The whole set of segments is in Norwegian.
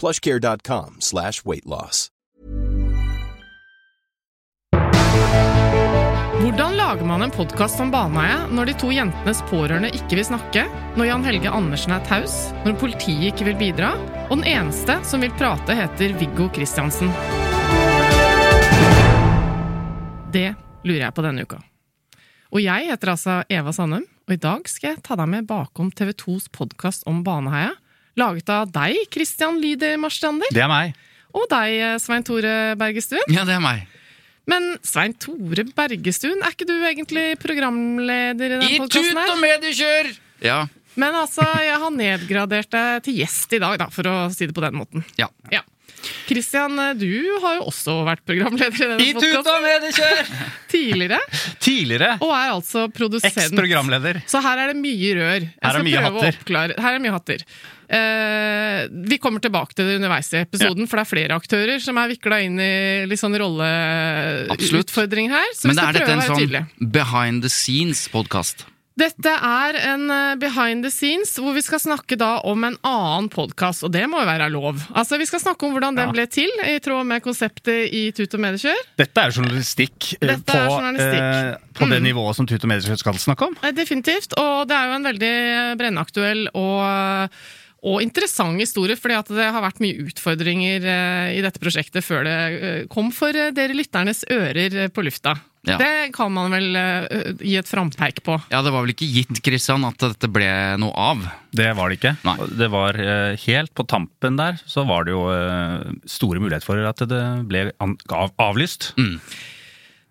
plushcare.com slash weightloss. Hvordan lager man en podkast om Baneheia når de to jentenes pårørende ikke vil snakke, når Jan Helge Andersen er taus, når politiet ikke vil bidra, og den eneste som vil prate, heter Viggo Kristiansen? Det lurer jeg på denne uka. Og jeg heter altså Eva Sandum, og i dag skal jeg ta deg med bakom TV 2s podkast om Baneheia, laget av deg, Christian Lyder Marstrander, Det er meg. og deg, Svein Tore Bergestuen. Ja, det er meg. Men Svein Tore Bergestuen, er ikke du egentlig programleder i den podkasten her? I tut og mediekjør! Ja. Men altså, jeg har nedgradert deg til gjest i dag, da, for å si det på den måten. ja. Ja. Christian, du har jo også vært programleder i denne I podkasten og mediekjør! tidligere, Tidligere og er altså produsent. eks-programleder. Så her er det mye rør. Jeg Her er mye hatter. Her er mye hatter. Eh, vi kommer tilbake til det underveis i episoden, for det er flere aktører som er vikla inn i litt sånn rolleutfordring her. Så Men vi skal er dette prøve å en sånn behind the scenes-podkast? Dette er en eh, behind the scenes, hvor vi skal snakke da om en annen podkast, og det må jo være lov. Altså, Vi skal snakke om hvordan den Ja. ble til, i tråd med konseptet i Tut og Mediekjør. Dette er journalistikk, eh, Dette på, er journalistikk. eh, på det nivået som Tut og Mediekjør skal snakke om. Eh, Definitivt, og det er jo en veldig brennaktuell og og interessant historie, fordi at det har vært mye utfordringer eh, i dette prosjektet før det eh, kom for eh, dere lytternes ører på lufta. Ja. Det kan man vel gi et frampeik på. Ja, det var vel ikke gitt, Christian, at dette ble noe av? Det var det ikke. Nei. Det var Helt på tampen der så var det jo store muligheter for at det ble an av avlyst. Mm.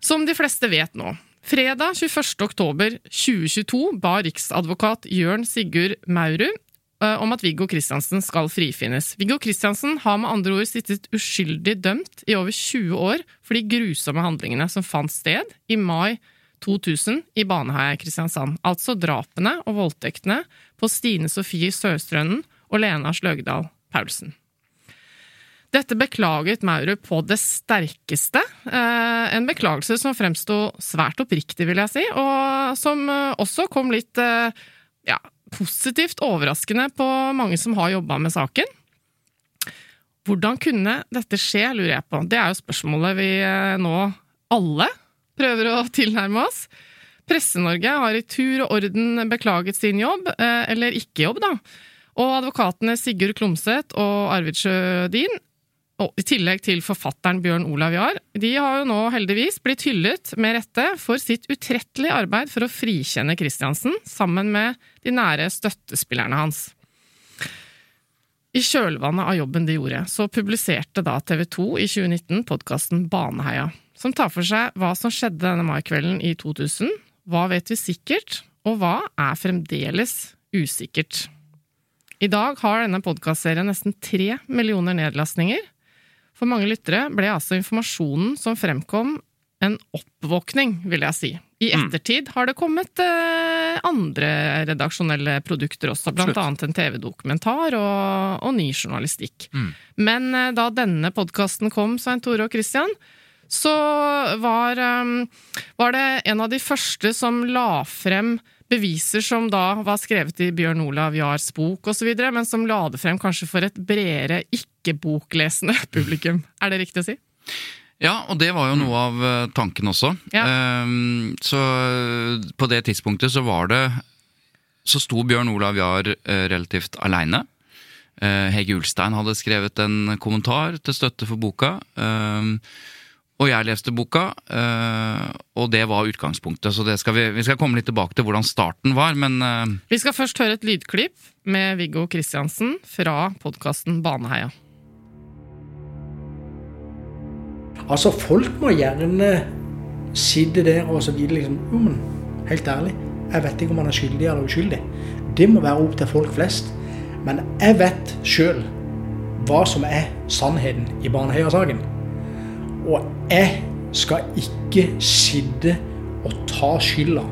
Som de fleste vet nå. Fredag 21. oktober 2022 ba riksadvokat Jørn Sigurd Maurud om at Viggo Kristiansen skal frifinnes. Viggo Kristiansen har med andre ord sittet uskyldig dømt i over 20 år for de grusomme handlingene som fant sted i mai 2000 i Baneheia Kristiansand. Altså drapene og voldtektene på Stine Sofie Sørstrønnen og Lena Sløgdal Paulsen. Dette beklaget Maurud på det sterkeste. Eh, en beklagelse som fremsto svært oppriktig, vil jeg si, og som eh, også kom litt eh, ja, positivt overraskende på mange som har jobba med saken. Hvordan kunne dette skje, lurer jeg på. Det er jo spørsmålet vi eh, nå alle prøver å tilnærme oss. Presse-Norge har i tur og orden beklaget sin jobb, eh, eller ikke-jobb, da. Og advokatene Sigurd Klomsæt og Arvid Sjødin og I tillegg til forfatteren Bjørn Olav Jahr, de har jo nå heldigvis blitt hyllet med rette for sitt utrettelige arbeid for å frikjenne Kristiansen, sammen med de nære støttespillerne hans. I kjølvannet av jobben de gjorde, så publiserte da TV 2 i 2019 podkasten Baneheia, som tar for seg hva som skjedde denne maikvelden i 2000, hva vet vi sikkert, og hva er fremdeles usikkert. I dag har denne podkastserien nesten tre millioner nedlastninger. For mange lyttere ble altså informasjonen som fremkom, en oppvåkning, vil jeg si. I ettertid har det kommet eh, andre redaksjonelle produkter også, blant annet en TV-dokumentar og, og ny journalistikk. Men eh, da denne podkasten kom, Svein Tore og Christian, så var, um, var det en av de første som la frem beviser som da var skrevet i Bjørn Olav Jahrs bok osv., men som la det frem kanskje for et bredere, ikke-boklesende publikum. Er det riktig å si? Ja, og det var jo noe av eh, tanken også. Ja. Ehm, så eh, på det tidspunktet så var det Så sto Bjørn Olav Jahr eh, relativt aleine. Hege Ulstein hadde skrevet en kommentar til støtte for boka. Og jeg leste boka, eh, og det var utgangspunktet. Så det skal vi, vi skal komme litt tilbake til hvordan starten var, men eh, Vi skal først høre et lydklipp med Viggo Kristiansen fra podkasten Baneheia. Altså, folk må gjerne sitte der og så vite liksom Jo, men helt ærlig, jeg vet ikke om han er skyldig eller uskyldig. Det må være opp til folk flest. Men jeg vet sjøl hva som er sannheten i Baneheia-saken. Og jeg skal ikke sitte og ta skylda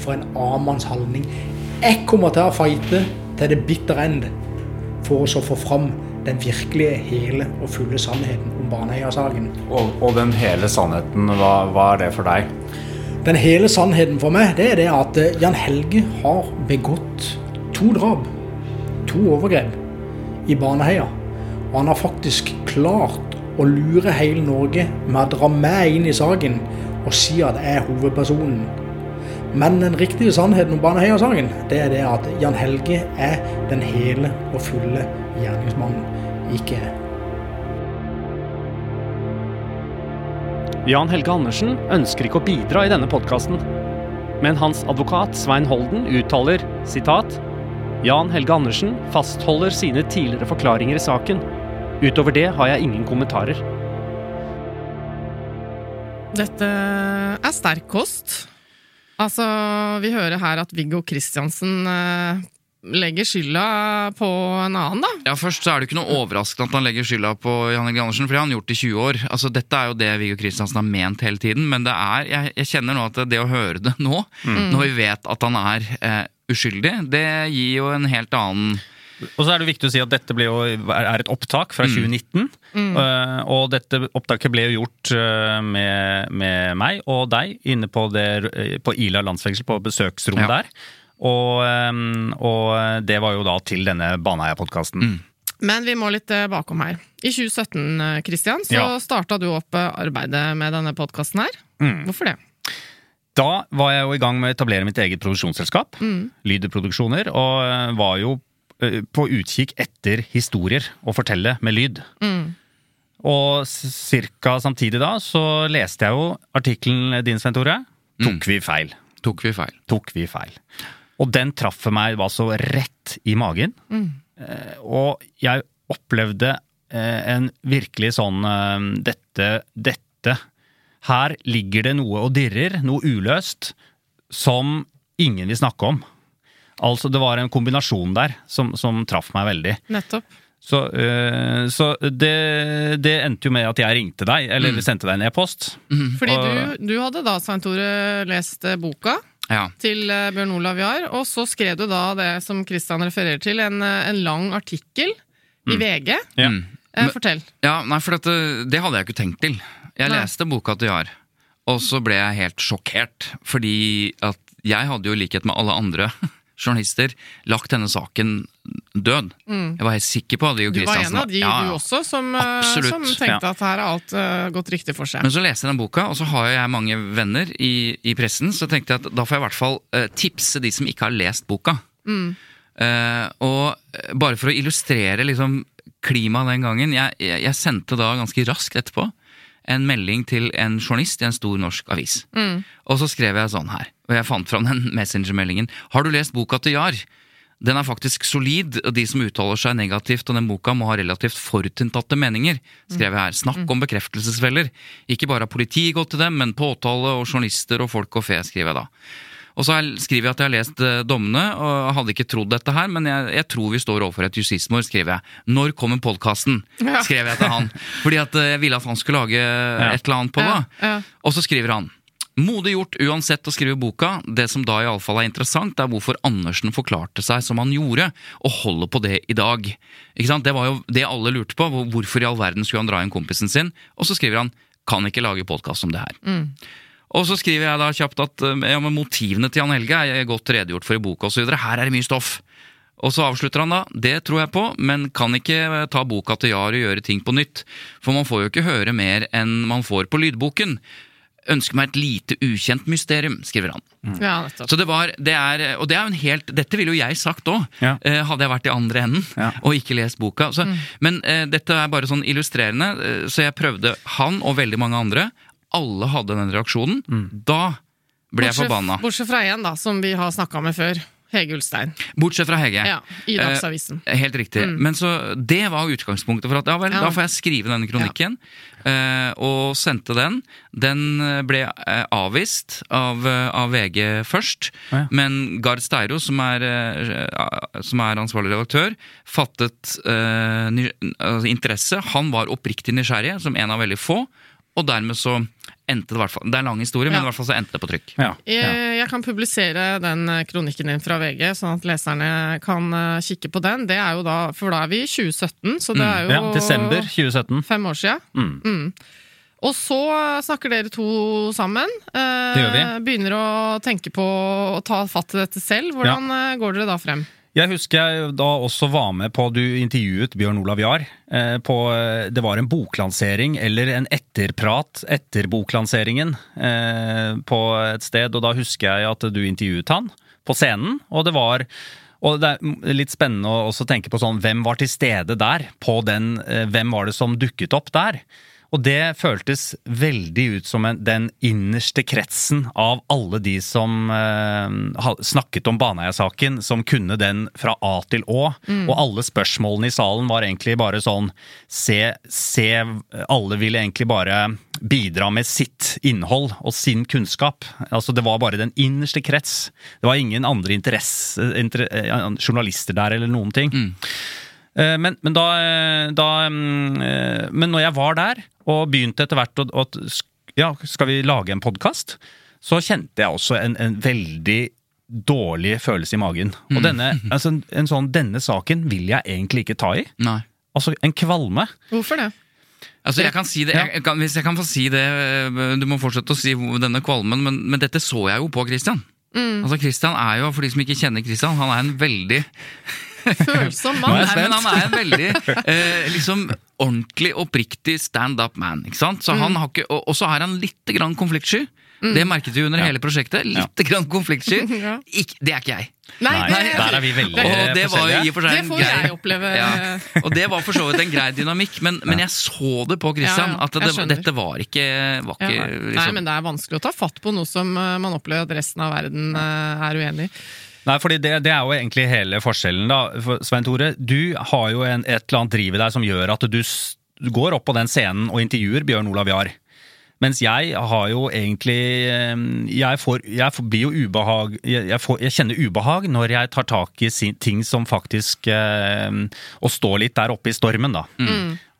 for en annen manns handling. Jeg kommer til å fighte til det bitter ende for å få fram den virkelige, hele og fulle sannheten om Baneheia-saken. Og, og den hele sannheten, hva, hva er det for deg? Den hele sannheten for meg, det er det at eh, Jan Helge har begått to drap, to overgrep, i Baneheia. Og han har faktisk klart å lure hele Norge med å dra meg inn i saken og si at jeg er hovedpersonen. Men den riktige sannheten om Baneheia-saken, det er det at Jan Helge er den hele og fulle gjerningsmannen, ikke jeg. Jan Helge Andersen ønsker ikke å bidra i denne podkasten, men hans advokat Svein Holden uttaler sitat Jan Helge Andersen fastholder sine tidligere forklaringer i saken. Utover det har jeg ingen kommentarer. Dette er sterk kost. Altså, vi hører her at Viggo Kristiansen eh, legger skylda på en annen, da. Ja, Først så er det ikke noe overraskende at han legger skylda på Jan Egil Andersen, for det har han gjort i 20 år. Altså, Dette er jo det Viggo Kristiansen har ment hele tiden, men det er, jeg, jeg kjenner nå at det å høre det nå, når vi vet at han er eh, uskyldig, det gir jo en helt annen Og så er det viktig å si at dette ble jo, er et opptak fra 2019. eh, Og dette opptaket ble jo gjort uh, med, med meg og deg inne på, det, eh, på Ila landsfengsel, på besøksrommet Ja. der. Og, um, og det var jo da til denne Baneheia-podkasten. Men vi må litt bakom her. I 2017, eh, Christian, så Ja. starta du opp arbeidet med denne podkasten her. Hvorfor det? Da var jeg jo i gang med å etablere mitt eget produksjonsselskap, Lyder Produksjoner, og var jo på utkikk etter historier å fortelle med lyd. Og ca. samtidig da så leste jeg jo artikkelen din, Svein Tore. Tok vi feil? Tok vi feil. Tok vi feil? Og den traff meg var så rett i magen. Eh, og jeg opplevde eh, en virkelig sånn eh, Dette, dette Her ligger det noe og dirrer, noe uløst, som ingen vil snakke om. Altså, det var en kombinasjon der som, som traff meg veldig. Nettopp. Så, øh, så det, det endte jo med at jeg ringte deg, eller sendte deg en e-post. Fordi Og- du, du hadde da, Svein Tore, lest eh, boka Ja. til eh, Bjørn Olav Jahr, og så skrev du da det som Kristian refererer til, en, en lang artikkel i VG. Ja. Mm. Eh, fortell. Ja, nei, for dette, det hadde jeg ikke tenkt til. Jeg Nei. leste boka til Jahr, og så ble jeg helt sjokkert. Fordi at jeg hadde jo likhet med alle andre journalister lagt denne saken død. Jeg var helt sikker på det. Mm. Du var en av de, Ja, du også, som, eh, som tenkte at her har alt uh, gått riktig for seg. Men så leste jeg den boka, og så har jeg mange venner i, i pressen, så tenkte jeg at da får jeg i hvert fall uh, tipse de som ikke har lest boka. Eh, og eh, bare for å illustrere liksom klimaet den gangen, jeg, jeg, jeg sendte da ganske raskt etterpå en melding til en journalist i en stor norsk avis. Og så skrev jeg sånn her, og jeg fant fram den messengermeldingen. Har du lest boka til Jar? Den er faktisk solid, og de som uttaler seg negativt om den boka, må ha relativt forutinntatte meninger, skrev jeg her. Snakk om bekreftelsesfeller. Ikke bare har politiet gått til dem, men påtale og journalister og folk og fe, skriver jeg da. Og så skriver jeg at jeg har lest eh, dommene, og hadde ikke trodd dette her, men jeg, jeg tror vi står overfor et justismord, skriver jeg. Når kommer podkasten? Skrev jeg til han. Fordi at eh, jeg ville at han skulle lage et eller annet på det. Ja, ja. Og så skriver han Modig gjort uansett å skrive boka. Det som da iallfall er interessant, er hvorfor Andersen forklarte seg som han gjorde, og holder på det i dag. Ikke sant? Det var jo det alle lurte på. Hvorfor i all verden skulle han dra inn kompisen sin? Og så skriver han kan ikke lage podkast om det her. Og så skriver jeg da kjapt at eh, ja, men motivene til Jan Helge er godt redegjort for i boka osv. Her er det mye stoff. Og så avslutter han da. Det tror jeg på, men kan ikke eh, ta boka til Jar og gjøre ting på nytt. For man får jo ikke høre mer enn man får på lydboken. Ønsker meg et lite ukjent mysterium, skriver han. Ja. Så det var, det er, og det er jo en helt, Dette ville jo jeg sagt òg, Ja. eh, hadde jeg vært i andre enden Ja. og ikke lest boka. Så, Men eh, dette er bare sånn illustrerende, så jeg prøvde Han og veldig mange andre, alle hadde den reaksjonen. Da ble jeg forbanna. Bortsett fra én, da, som vi har snakka med før. Hege Ulstein. Bortsett fra Hege. Ja, I Dagsavisen. Eh, Helt riktig. Men så Det var utgangspunktet for at ja vel, Ja. da får jeg skrive denne kronikken. eh, og sendte den. Den eh, ble eh, avvist av, eh, av VG først. Ja. Men Gard Steiro, som er, eh, som er ansvarlig redaktør, fattet eh, altså interesse. Han var oppriktig nysgjerrig, som en av veldig få. Og dermed så endte det i hvert fall Det er en lang historie, men i hvert fall så endte det på trykk. Ja. ja. Jeg, jeg kan publisere den eh, kronikken din fra VG, sånn at leserne kan eh, kikke på den. Det er jo da, For da er vi i 2017, så det er jo ja desember 2017. fem år sia. Mm. Og så snakker dere to sammen. eh, Det gjør vi. Begynner å tenke på å ta fatt i dette selv. Hvordan ja. går dere da frem? Jeg husker jeg da også var med på Du intervjuet Bjørn Olav Jahr. Eh, på, eh, det var en boklansering, eller en etterprat etter boklanseringen, eh, på et sted. Og da husker jeg at du intervjuet han på scenen, og det var og det er litt spennende å tenke på sånn, hvem var til stede der? På den, hvem var det som dukket opp der? Og det føltes veldig ut som en, den innerste kretsen av alle de som eh, snakket om Baneheia-saken, som kunne den fra A til Å. Og alle spørsmålene i salen var egentlig bare sånn se, se Alle ville egentlig bare bidra med sitt innhold og sin kunnskap. Altså Det var bare den innerste krets. Det var ingen andre interesse, inter, eh, journalister der eller noen ting. Mm. Men, men da, eh, da mm, eh, Men når jeg var der, og begynte etter hvert å å- at Ja, skal vi lage en podkast? Så kjente jeg også en, en veldig dårlig følelse i magen. Og denne, altså, sånn, denne saken vil jeg egentlig ikke ta i. Nei. Altså, en kvalme. Hvorfor det? Altså, jeg kan si det, jeg kan, Hvis jeg kan få si det øh, Du må fortsette å si denne kvalmen, men, men dette så jeg jo på Christian. Altså, Christian er jo, For de som ikke kjenner Christian, han er en veldig Følsom Nei, men han er en veldig eh, liksom ordentlig, oppriktig stand-up man. ikke sant? Så han har ikke, og, og så er han litt grann konfliktsky. Det merket vi under hele prosjektet. Litt grann konfliktsky. Ja. Det er ikke jeg. Nei, Nei, det, der er vi veldig Og det var i og for seg det får grei jeg oppleve. ja. Og det var for så vidt en grei dynamikk, men, men jeg så det på Christian. Ja, ja, At det, dette var ikke, var ikke nei. Nei, liksom, men det er vanskelig å ta fatt på noe som eh, man opplever at resten av verden eh, er uenig i. Nei, fordi det, det er jo egentlig hele forskjellen, da. For Svein Tore, du har jo en, et eller annet driv i deg som gjør at du, går opp på den scenen og intervjuer Bjørn Olav Jahr. Mens jeg har jo egentlig Jeg, får, jeg blir jo ubehag jeg, får, jeg kjenner ubehag når jeg tar tak i ting som faktisk Å stå litt der oppe i stormen, da.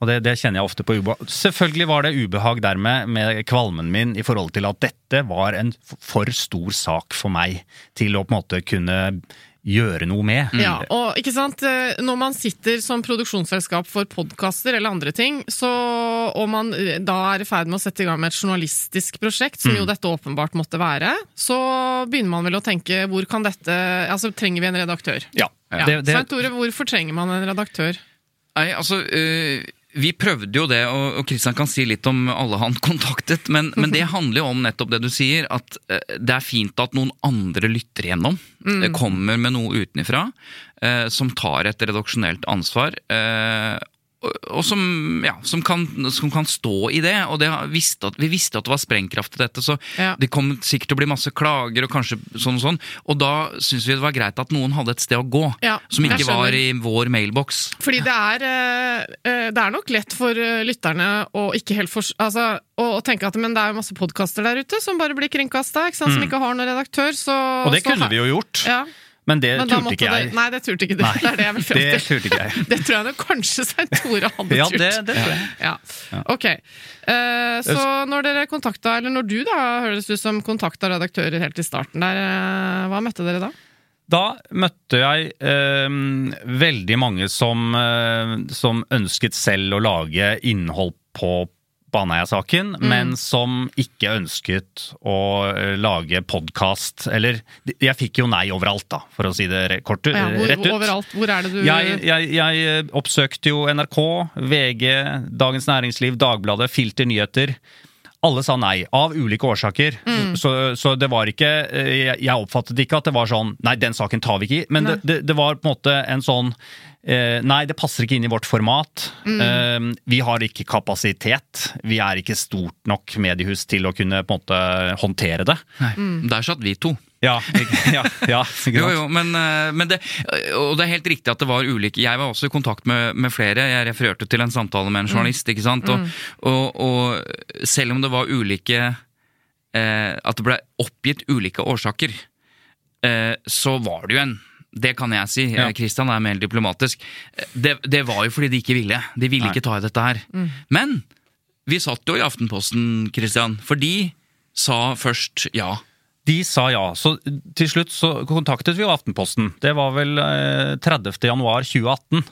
Og det, det kjenner jeg ofte på ubehag. Selvfølgelig var det ubehag dermed med kvalmen min i forhold til at dette var en for stor sak for meg til å på en måte kunne gjøre noe med. Ja, og ikke sant, eh, Når man sitter som produksjonsselskap for podkaster eller andre ting, så, og man eh, da er i ferd med å sette i gang med et journalistisk prosjekt, som jo dette åpenbart måtte være, så begynner man vel å tenke hvor kan dette Altså, trenger vi en redaktør? Ja, Ja. det, det, Svein Tore, hvorfor trenger man en redaktør? Nei, altså øh, Vi prøvde jo det, og, Kristian kan si litt om alle han kontaktet. Men, men det handler jo om nettopp det du sier, at øh, det er fint at noen andre lytter igjennom. Det kommer med noe utenfra øh, som tar et redaksjonelt ansvar. Og, som, ja, som, kan, som kan stå i det. Og det visste at, vi visste at det var sprengkraft i dette, så Ja. det kom sikkert til å bli masse klager og kanskje sånn og sånn. Og da syns vi det var greit at noen hadde et sted å gå, Ja, som ikke var i vår mailboks. Fordi det er, eh, eh, det er nok lett for eh, lytterne å ikke helt for, altså, å, tenke at men det er masse podkaster der ute som bare blir kringkasta, som ikke har noen redaktør. Så, Mm. og det så kunne vi jo gjort, Ja, men det men turte ikke jeg. Det, nei, det turte ikke du. Nei, det er det jeg vil frem det til. turte ikke jeg. Det tror jeg nok kanskje Svein Tore hadde Ja, turt. det, det tror jeg. Ja. Ok. Uh, så når dere kontakta, eller når du da, høres ut som kontakta redaktører helt i starten der, uh, hva møtte dere da? Da møtte jeg eh, veldig mange som, eh, som ønsket selv å lage innhold på Baneheia-saken, Mm. men som ikke ønsket å eh, lage podkast. Eller jeg fikk jo nei overalt, da, for å si det kort, Ja, hvor, rett ut. overalt. Hvor er det du Jeg, jeg, jeg eh, oppsøkte jo NRK, VG, Dagens Næringsliv, Dagbladet, Filter Nyheter. Alle sa nei, av ulike årsaker. Mm. Så, så det var ikke eh, Jeg jeg oppfattet ikke at det var sånn Nei, den saken tar vi ikke i. Men det, det, det var på en måte en sånn eh, Nei, det passer ikke inn i vårt format. Mm. Eh, vi har ikke kapasitet. Vi er ikke stort nok mediehus til å kunne på en måte håndtere det. Mm. Der satt vi to. Ja, ja, ja Jo, jo, men, eh, men det, og det er helt riktig at det var ulike Jeg var også i kontakt med, med flere. Jeg refererte til en samtale med en journalist. ikke sant? Og, og, og selv om det var ulike eh, At det ble oppgitt ulike årsaker, eh, så var det jo en det kan jeg si. Ja. Eh, Christian er mer diplomatisk. Eh, Det, det var jo fordi de ikke ville. De ville Nei. ikke ta i dette her. Men vi satt jo i Aftenposten, Christian, for de sa først ja. De sa ja, så til slutt så kontaktet vi jo Aftenposten. Det var vel eh, 30. januar 2018.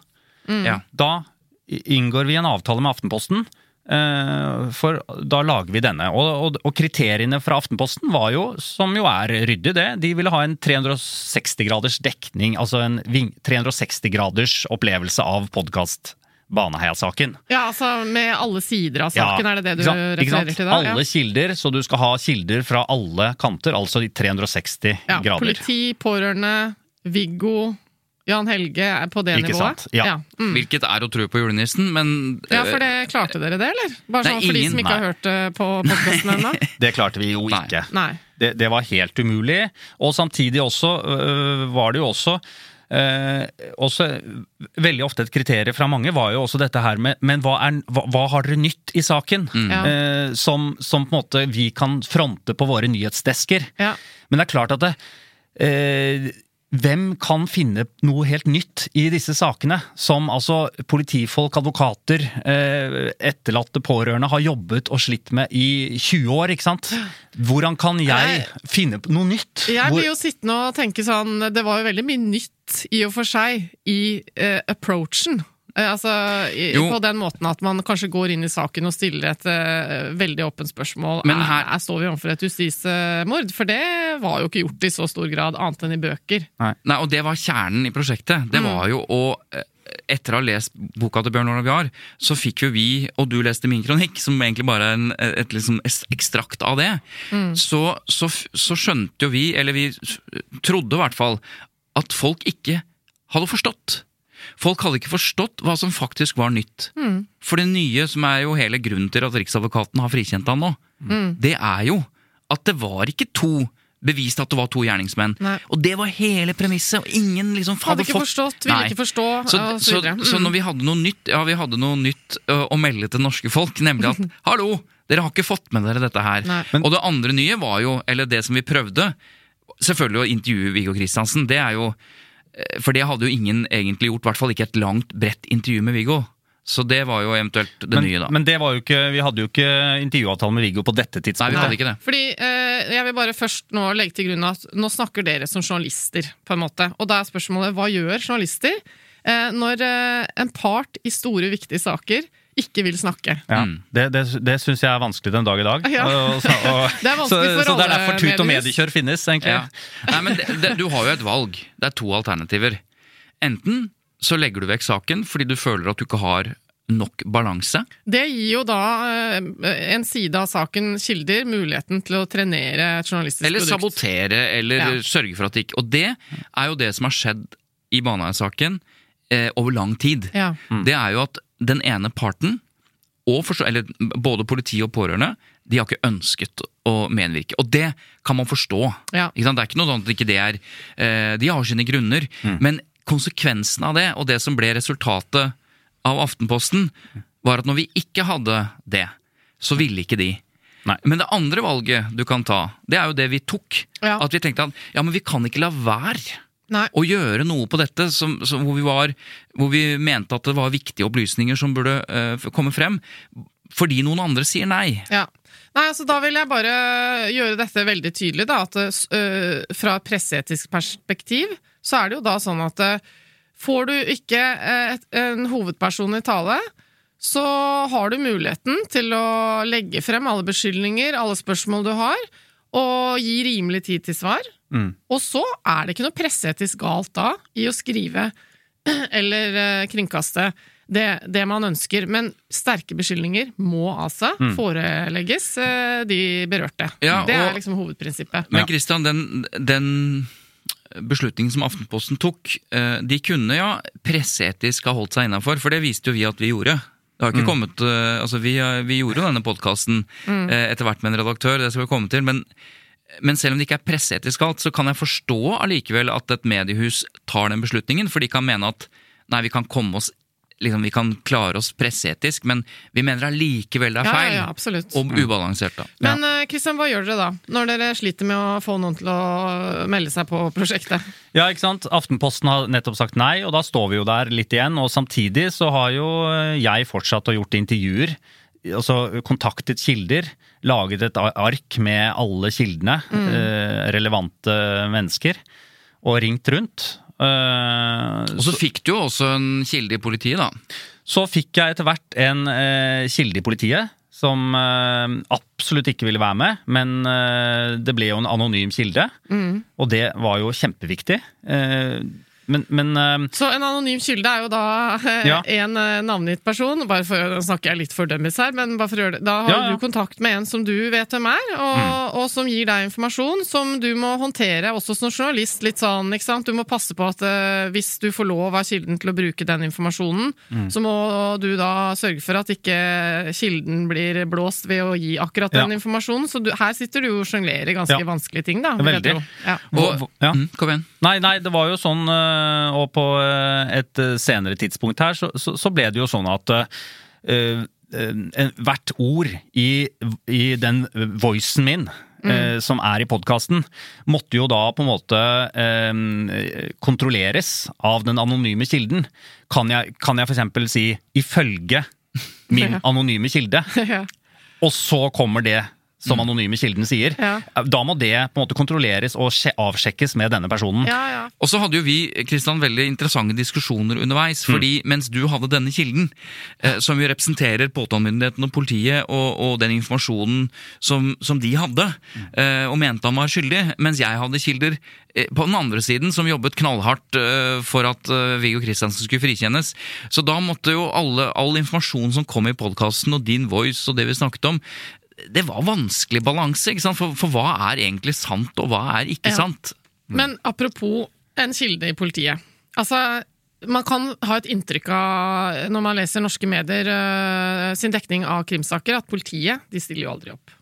ja. Da inngår vi en avtale med Aftenposten, for da lager vi denne. Og, og, og kriteriene fra Aftenposten var jo, som jo er ryddig det, de ville ha en 360 graders dekning, altså en 360 graders opplevelse av podkast Baneheia-saken. Ja, altså med alle sider av saken, er det det du refererer til da? Alle kilder, så du skal ha kilder fra alle kanter, altså i 360 ja. grader. Politi, pårørende, Viggo, Jan Helge er på det Ikke nivået? sant? Ja. Mm. Hvilket er å tro på julenissen, men ja, for det klarte dere det, eller? Bare sånn for de som ikke har hørt det på podkasten ennå? Det klarte vi jo Nei. ikke. Nei. Det, det var helt umulig. Og samtidig også øh, var det jo også øh, også Veldig ofte et kriterium fra mange var jo også dette her med Men hva, er, hva, hva har dere nytt i saken? Ja. Eh, som, som på en måte vi kan fronte på våre nyhetsdesker. Ja. Men det er klart at det, eh, hvem kan finne noe helt nytt i disse sakene? Som altså politifolk, advokater, eh, etterlatte pårørende har jobbet og slitt med i 20 år, ikke sant? Hvordan kan jeg finne noe nytt? Jeg blir jo sittende og tenke sånn Det var jo veldig mye nytt i og for seg i eh, approachen. Eh, altså i. På den måten at man kanskje går inn i saken og stiller et uh, veldig åpent spørsmål. Men er, her- er, står vi overfor et justismord? For det var jo ikke gjort i så stor grad, annet enn i bøker. Nei, og det var kjernen i prosjektet. Det var jo å eh, etter å ha lest boka til Bjørn Olav så fikk jo vi, og du leste min kronikk, som egentlig bare er en, et liksom ekstrakt av det, så, så, så skjønte jo vi, eller vi trodde i hvert fall, at folk ikke hadde forstått. Folk hadde ikke forstått hva som faktisk var nytt. For det nye, som er jo hele grunnen til at Riksadvokaten har frikjent han nå, det er jo at det var ikke to bevist at det var to gjerningsmenn. Nei. Og det var hele premisset, og ingen liksom Hadde ikke fått- forstått, ville Nei. ikke forstå, Så, og så så, videre. så Mm. når vi hadde noe nytt Ja, vi hadde noe nytt ø, å melde til norske folk, nemlig at hallo, dere har ikke fått med dere dette her. Nei. og det andre nye var jo, eller det som vi prøvde, selvfølgelig å intervjue Viggo Kristiansen. Det er jo For det hadde jo ingen egentlig gjort, i hvert fall ikke et langt, bredt intervju med Viggo. Så det var jo eventuelt det men, nye, da. men det var jo ikke, vi hadde jo ikke intervjuavtale med Viggo på dette tidspunktet. Nei, vi hadde ikke det. Fordi eh, Jeg vil bare først nå legge til grunn at nå snakker dere som journalister. på en måte. Og da er spørsmålet hva gjør journalister eh, når eh, en part i store, viktige saker ikke vil snakke? Ja, Mm. Det, det, det syns jeg er vanskelig den dag i dag. Ja. Og, så, og, Det er vanskelig for så, så det er derfor tut og mediekjør finnes, egentlig. Ja. Nei, men det, det, du har jo et valg. Det er to alternativer. Enten så legger du vekk saken fordi du føler at du ikke har nok balanse. Det gir jo da eh, en side av saken, kilder, muligheten til å trenere et journalistisk Eller produkt. sabotere, eller Ja. sørge for at det ikke Og det er jo det som har skjedd i Baneheia-saken eh, over lang tid. Ja. Det er jo at den ene parten, og forstå, eller både politi og pårørende, de har ikke ønsket å medvirke. Og det kan man forstå. Ja. Ikke sant? Det er ikke noe sånt at ikke det er eh, De har sine grunner. Men konsekvensen av det, og det som ble resultatet av Aftenposten, var at når vi ikke hadde det, så ville ikke de. Nei. Men det andre valget du kan ta, det er jo det vi tok. Ja. At vi tenkte at ja, men vi kan ikke la være Nei. å gjøre noe på dette som, som, hvor, vi var, hvor vi mente at det var viktige opplysninger som burde uh, komme frem, fordi noen andre sier nei. Ja. Nei, altså Da vil jeg bare gjøre dette veldig tydelig. da, at uh, Fra et presseetisk perspektiv så er det jo da sånn at uh, får du ikke et, en hovedperson i tale, så har du muligheten til å legge frem alle beskyldninger, alle spørsmål du har, og gi rimelig tid til svar. Mm. Og så er det ikke noe presseetisk galt da i å skrive eller eh, kringkaste det, det man ønsker. Men sterke beskyldninger må altså Mm. forelegges eh, de berørte. Ja, det er liksom hovedprinsippet. Men Christian, den, den beslutningen som Aftenposten tok, eh, de kunne ja presseetisk ha holdt seg innafor, for det viste jo vi at vi gjorde. Det har ikke kommet, eh, altså vi, vi gjorde jo denne podkasten etter hvert med en redaktør, det skal vi komme til. men men selv om det ikke er presseetisk galt, så kan jeg forstå allikevel at et mediehus tar den beslutningen, for de kan mene at nei, vi kan komme oss liksom, vi kan klare oss presseetisk, men vi mener allikevel det er feil. ja, ja, ja, og ubalansert, da. Men eh, Kristian, hva gjør dere da, når dere sliter med å få noen til å melde seg på prosjektet? Ja, ikke sant? Aftenposten har nettopp sagt nei, og da står vi jo der litt igjen. Og samtidig så har jo eh, jeg fortsatt å gjort intervjuer. Altså kontaktet kilder. Laget et ark med alle kildene. Eh, relevante mennesker. Og ringt rundt. Eh, Og så fikk du jo også en kilde i politiet, da. Så fikk jeg etter hvert en eh, kilde i politiet som eh, absolutt ikke ville være med, men eh, det ble jo en anonym kilde. Og det var jo kjempeviktig. Eh, men, men eh, Så en anonym kilde er jo da eh, Ja. en eh, navngitt person. Bare for, Nå snakker jeg litt fordømmes her, men bare for å gjøre det. da har Ja, ja. du kontakt med en som du vet hvem er, og, og som gir deg informasjon som du må håndtere også som journalist. litt sånn, ikke sant? Du må passe på at hvis du får lov av kilden til å bruke den informasjonen, så må du da sørge for at ikke kilden blir blåst ved å gi akkurat den Ja. informasjonen. Så du, her sitter du og sjonglerer ganske Ja. vanskelige ting, da. Veldig. Ja. Og, ja. mm, kom igjen. Nei, nei, det var jo sånn Og på øh, et øh, senere tidspunkt her, så, så, så ble det jo sånn at hvert ord i, i den voicen min Mm. som er i podkasten, måtte jo da på en måte eh, kontrolleres av den anonyme kilden. Kan jeg, kan jeg for eksempel si 'ifølge min anonyme kilde', Ja. og så kommer det som anonyme kilden sier. Ja. Da må det på en måte kontrolleres og avsjekkes med denne personen. Ja, ja. Og så hadde jo vi Kristian, veldig interessante diskusjoner underveis. fordi mens du hadde denne kilden, eh, som jo representerer påtalemyndigheten og politiet, og, og den informasjonen som, som de hadde, eh, og mente han var skyldig, mens jeg hadde kilder eh, på den andre siden som jobbet knallhardt eh, for at eh, Viggo Kristiansen skulle frikjennes. Så da måtte jo alle, all informasjon som kom i podkasten, og din voice og det vi snakket om, det var vanskelig balanse, ikke sant? For, for hva er egentlig sant, og hva er ikke Ja. sant? Men apropos en kilde i politiet. Altså, man kan ha et inntrykk av, når man leser norske medier øh, sin dekning av krimsaker, at politiet de stiller jo aldri opp.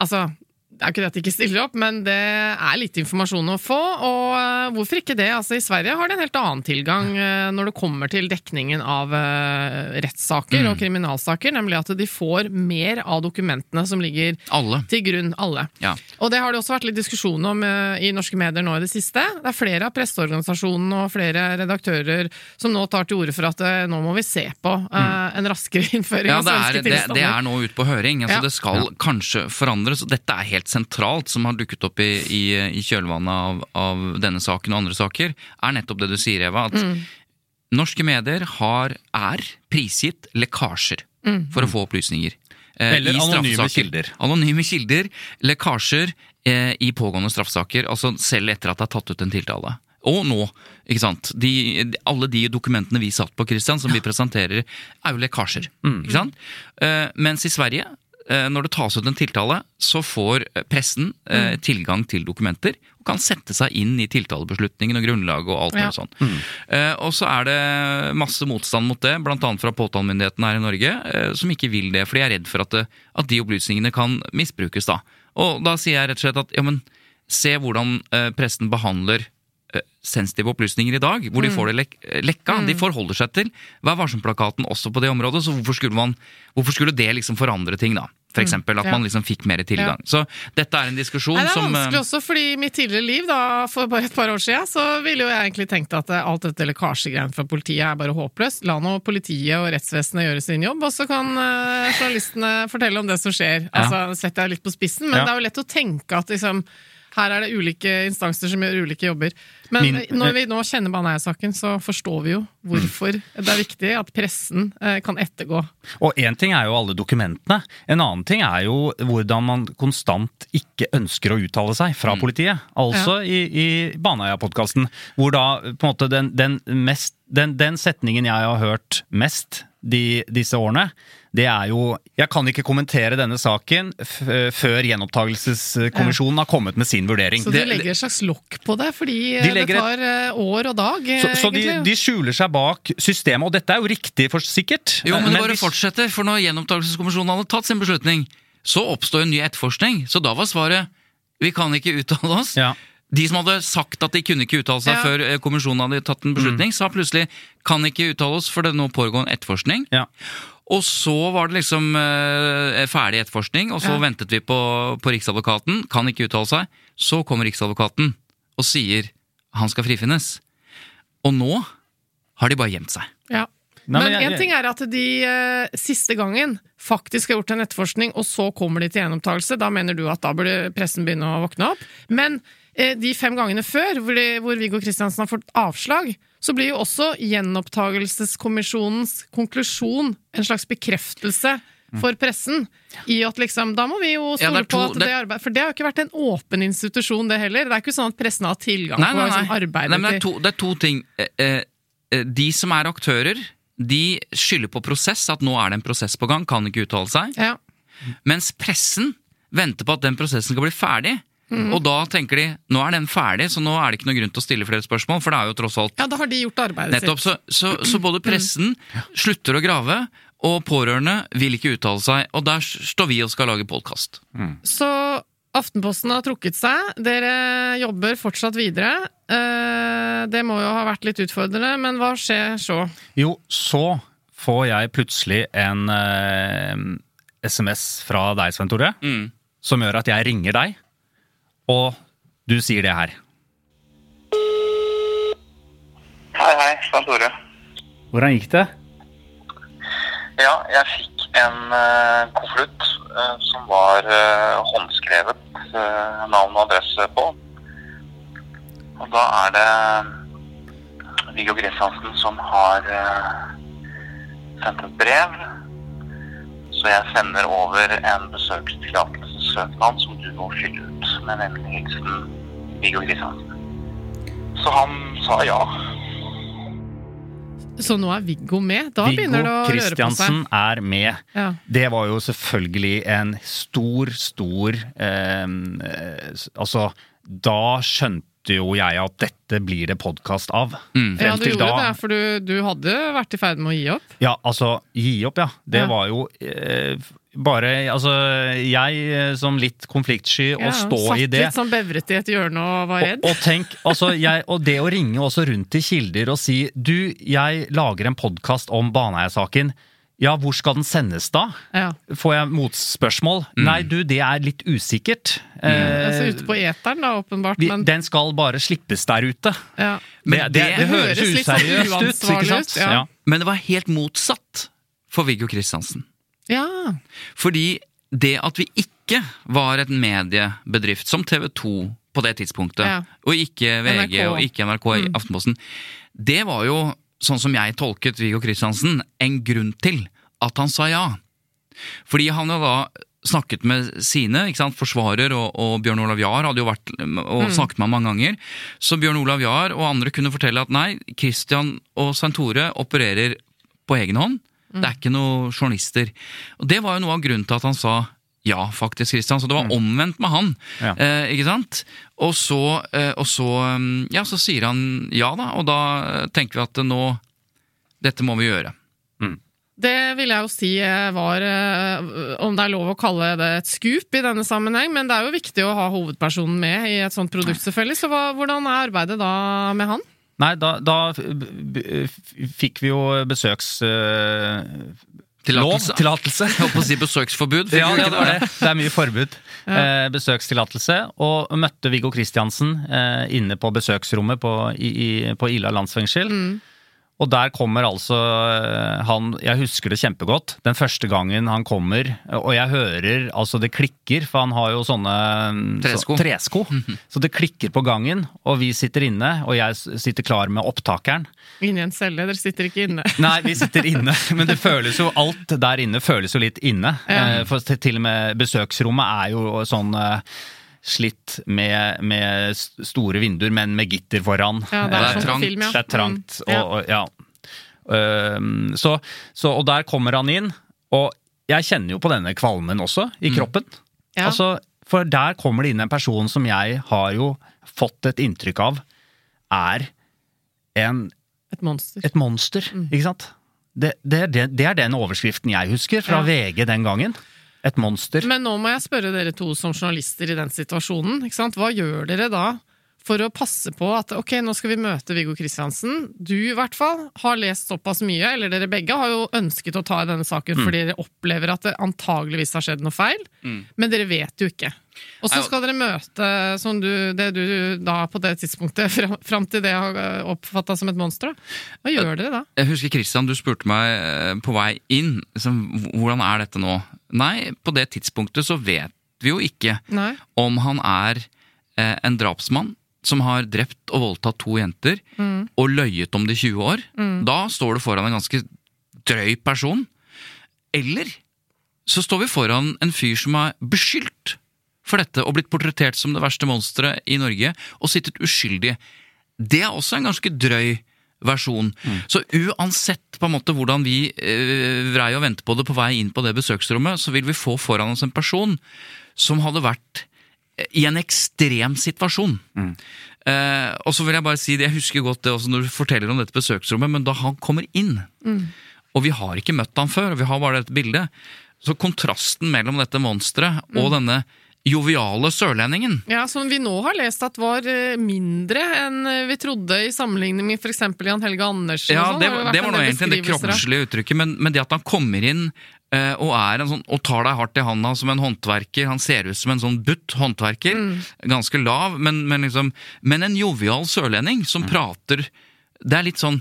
Altså, det er ikke det at de ikke stiller opp, men det er litt informasjon å få. Og øh, hvorfor ikke det? Altså, I Sverige har de en helt annen tilgang øh, når det kommer til dekningen av rettssaker rettssaker og kriminalsaker, nemlig at de får mer av dokumentene som ligger Alle. til grunn, alle. Ja. Og det har det også vært litt diskusjon om eh, i norske medier nå i det siste. Det er flere av presseorganisasjonene og flere redaktører som nå tar til orde for at eh, nå må vi se på mm. en raskere innføring Ja, av svenske tilstander. det, det er nå ute på høring. Altså, Ja. Det skal kanskje forandres. Dette er helt sentralt, som har dukket opp i, i, i kjølvannet av, av denne saken og andre saker, er nettopp det du sier, Eva. At Mm. norske medier har, er prisgitt lekkasjer Mm. for å få opplysninger. eh, Eller anonyme kilder. Anonyme kilder, lekkasjer eh, i pågående straffesaker, altså selv etter at det er tatt ut en tiltale. Og nå, ikke sant. De, de, alle de dokumentene vi satt på, Christian, som vi presenterer, er jo lekkasjer. Ikke sant? Eh, mens i Sverige, når det tas ut en tiltale, så får eh, pressen eh, tilgang til dokumenter og kan sette seg inn i tiltalebeslutningen og grunnlaget og alt Ja. mulig sånt. Eh, og så er det masse motstand mot det, bl.a. fra påtalemyndigheten her i Norge, eh, som ikke vil det, for de er redd for at, det, at de opplysningene kan misbrukes. da. Og da sier jeg rett og slett at ja, men se hvordan eh, pressen behandler eh, sensitive opplysninger i dag, hvor de får det lek lekka. De forholder seg til Vær varsom-plakaten også på det området, så hvorfor skulle, man, hvorfor skulle det liksom forandre ting, da? For eksempel at ja. man liksom fikk mer tilgang. Så dette er en diskusjon som det er som eh, vanskelig også, fordi i mitt tidligere liv, da, for bare et par år siden, så ville jo jeg egentlig tenkt at eh, alt dette lekkasjegreiene fra politiet er bare håpløst. La nå politiet og rettsvesenet gjøre sin jobb, og så kan eh, journalistene fortelle om det som skjer. Altså, ja. setter jeg litt på spissen, men Ja. det er jo lett å tenke at liksom Her er det ulike instanser som gjør ulike jobber. Men Min- når vi nå kjenner Baneheia-saken, så forstår vi jo hvorfor det er viktig at pressen eh, kan ettergå. Og én ting er jo alle dokumentene. En annen ting er jo hvordan man konstant ikke ønsker å uttale seg fra politiet. Altså i, i Baneheia-podkasten, hvor da på en måte den, den, mest, den, den setningen jeg har hørt mest de, disse årene, det er jo Jeg kan ikke kommentere denne saken f før gjenopptakelseskommisjonen har kommet med sin vurdering. Så de legger et slags lokk på det, fordi eh, De det legger et- tar eh, år og dag, eh, Så, så de, de skjuler seg bak systemet, og dette er jo riktig for sikkert. Jo, men det bare hvis- fortsetter, for når gjenopptakelseskommisjonen hadde tatt sin beslutning, så oppstår en ny etterforskning. Så da var svaret vi kan ikke uttale oss. Ja. De som hadde sagt at de kunne ikke uttale seg Ja. før eh, kommisjonen hadde tatt en beslutning, sa plutselig kan ikke uttale oss for det nå pågår en etterforskning. Ja. Og så var det liksom eh, ferdig etterforskning, og så Ja. ventet vi på, på Riksadvokaten. Kan ikke uttale seg. Så kommer Riksadvokaten og sier han skal frifinnes. Og nå har de bare gjemt seg. Ja. Nei, men én en ting er at de eh, siste gangen faktisk har gjort en etterforskning, og så kommer de til gjenopptakelse. Da mener du at da burde pressen begynne å våkne opp. Men de fem gangene før, hvor, de, hvor Viggo Kristiansen har fått avslag, så blir jo også gjenopptakelseskommisjonens konklusjon en slags bekreftelse for pressen. I at liksom, Da må vi jo stole det to- på at det det- arbeidet For det har jo ikke vært en åpen institusjon, det heller. Det er ikke sånn at pressen har tilgang Nei, på nei, liksom, nei. arbeidet til det er, to, det er to ting. Eh, eh, eh, De som er aktører, de skylder på prosess, at nå er det en prosess på gang, kan ikke uttale seg. ja. Mens pressen venter på at den prosessen skal bli ferdig. Mhm. Og da tenker de nå er den ferdig, så nå er det ikke noe grunn til å stille flere spørsmål. For det er jo tross alt ja, da har de gjort arbeidet nettopp. sitt. Så, så, så både pressen slutter å grave, og pårørende vil ikke uttale seg. Og der står vi og skal lage podkast. Så Aftenposten har trukket seg. Dere jobber fortsatt videre. Eh, Det må jo ha vært litt utfordrende, men hva skjer så? Jo, så får jeg plutselig en eh, SMS fra deg, Svein Tore, Mm. som gjør at jeg ringer deg, og du sier det her. Hei, hei, Svein Tore. Hvordan gikk det? Ja, jeg fikk en uh, konvolutt uh, som var uh, håndskrevet navn og adresse på. Og da er det Viggo Kristiansen som har sendt et brev. Så jeg sender over en besøkstillatelsessøknad som du må fylle ut med vennlig hilsen Viggo Kristiansen. Så han sa ja. Så nå er Viggo med? Da Viggo begynner det å røre på Kristiansen er med. Ja. Det var jo selvfølgelig en stor, stor eh, Altså, da skjønte jo jeg at dette blir det podkast av. Mm. ja, du til gjorde da det, for du, du hadde vært i ferd med å gi opp. Ja, altså, gi opp, ja. Det Ja. var jo eh, bare Altså, jeg eh, som litt konfliktsky, Ja, stå satt i det litt sånn bevret i et hjørne og var redd. Og, og tenk, altså jeg, og det å ringe også rundt til kilder og si Du, jeg lager en podkast om Baneheia-saken. Ja, hvor skal den sendes da? Ja. Får jeg motspørsmål? Nei, du, det er litt usikkert. Mm. Eh, ute på eteren, da, åpenbart. Men den skal bare slippes der ute. ja. Men det, det, det, det høres høres sånn useriøst ut, ikke sant? ut, ja. Men det var helt motsatt for Viggo Kristiansen. Ja. Fordi det at vi ikke var et mediebedrift som TV 2 på det tidspunktet, Ja. og ikke VG NRK. og ikke NRK i Aftenposten, det var jo, sånn som jeg tolket Viggo Kristiansen, en grunn til at han sa ja. Fordi han jo da snakket med sine, ikke sant, forsvarer og, og Bjørn Olav Jahr hadde jo vært og snakket med ham mange ganger. Så Bjørn Olav Jahr og andre kunne fortelle at nei, Christian og Svein Tore opererer på egen hånd. Det er ikke noen journalister. Og det var jo noe av grunnen til at han sa ja, faktisk, Christian. Så det var omvendt med han. Ja. Eh, ikke sant? Og så, eh, og så mm, Ja, så sier han ja, da. Og da eh, tenker vi at eh, nå Dette må vi gjøre. Det vil jeg jo si eh, var, om det er lov å kalle det et skup i denne sammenheng, men det er jo viktig å ha hovedpersonen med i et sånt produkt, selvfølgelig. Så hva, hvordan er arbeidet da med han? Nei, da, da fikk vi jo besøks... eh, Tillatelse. Lov, tillatelse. Jeg holdt på å si besøksforbud. Ja, ja, det det. Det er mye forbud. Eh, besøkstillatelse. Og møtte Viggo Kristiansen eh, inne på besøksrommet på, i, i, på Ila landsfengsel. Og der kommer altså eh, han Jeg husker det kjempegodt. Den første gangen han kommer, og jeg hører Altså, det klikker, for han har jo sånne Tresko. Så, tresko. Så det klikker på gangen, og vi sitter inne, og jeg sitter klar med opptakeren. Inni en celle, dere sitter ikke inne. Nei, vi sitter inne, men det føles jo alt der inne føles jo litt inne. Ja. Eh, For til til og med besøksrommet er jo sånn eh, slitt med, med store vinduer, men med gitter foran. Ja, det er, Det er sånn trangt. film, ja. Det er trangt. Mm, ja. Og, og, ja. Um, så, så, og der kommer han inn, og jeg kjenner jo på denne kvalmen også, i kroppen. Ja. Altså, for der kommer det inn en person som jeg har jo fått et inntrykk av er en, Et monster. et monster, ikke sant? Det, det, det, det er den overskriften jeg husker fra Ja. VG den gangen. Et monster. Men nå må jeg spørre dere to som journalister i den situasjonen. Ikke sant? Hva gjør dere da for å passe på at ok, nå skal vi møte Viggo Kristiansen. Du i hvert fall har lest såpass mye, eller dere begge har jo ønsket å ta i denne saken fordi dere opplever at det antageligvis har skjedd noe feil, men dere vet jo ikke. Og så skal dere møte som du, det du da på det tidspunktet, fram, fram til det har oppfatta som et monster. Hva gjør dere da? Jeg husker Kristian, du spurte meg eh, på vei inn liksom, hvordan er dette nå. Nei, på det tidspunktet så vet vi jo ikke Nei? om han er eh, en drapsmann som har drept og voldtatt to jenter og løyet om det i 20 år. Da står du foran en ganske drøy person. Eller så står vi foran en fyr som er beskyldt for dette og blitt portrettert som det verste monsteret i Norge og sittet uskyldig. Det er også en ganske drøy versjon. Så uansett på en måte hvordan vi eh, vrei og venter på det på vei inn på det besøksrommet, så vil vi få foran oss en person som hadde vært eh, i en ekstrem situasjon. Eh, og så vil jeg bare si det, jeg husker godt det også når du forteller om dette besøksrommet, men da han kommer inn, og vi har ikke møtt han før, og vi har bare dette bildet, så kontrasten mellom dette monsteret og denne joviale sørlendingen Ja, Som vi nå har lest at var eh, mindre enn eh, vi trodde i sammenligning med f.eks. Jan Helge Andersen. Ja, og sånn, det, var- vært det var nå egentlig det kroppslige uttrykket, men, men det at han kommer inn eh, og, er en sånn, og tar deg hardt i handa som en håndverker. Han ser ut som en sånn butt håndverker. Mm. Ganske lav, men, men, liksom, men en jovial sørlending som prater Det er litt sånn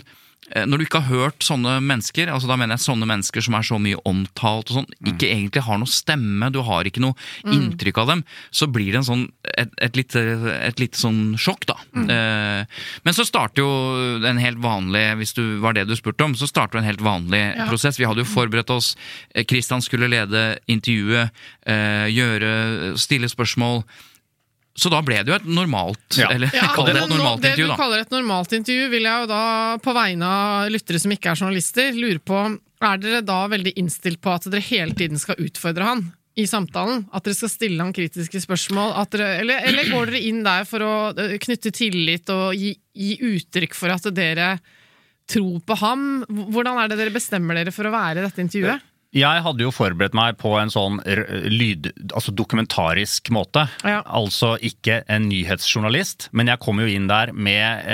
når du ikke har hørt sånne mennesker, altså da mener jeg sånne mennesker som er så mye omtalt og sånn, ikke egentlig har noe stemme, du har ikke noe inntrykk av dem, så blir det en sånn, et, et, lite, et lite sånn sjokk, da. Eh, men så starter jo en helt vanlig, hvis du var det du spurte om, så starter en helt vanlig Ja. prosess. Vi hadde jo forberedt oss, Kristian skulle lede intervjuet, eh, gjøre, stille spørsmål. Så da ble det jo et normalt, Ja. eller Ja, kall det et normalt det intervju, du da. kaller et normalt intervju, vil jeg jo da, på vegne av lyttere som ikke er journalister, lure på Er dere da veldig innstilt på at dere hele tiden skal utfordre han i samtalen? At dere skal stille han kritiske spørsmål? At dere, eller, eller går dere inn der for å eh, knytte tillit og gi, gi uttrykk for at dere tror på ham? Hvordan er det dere bestemmer dere for å være i dette intervjuet? Jeg hadde jo forberedt meg på en sånn lyd, altså dokumentarisk måte. Ja. Altså ikke en nyhetsjournalist, men jeg kom jo inn der med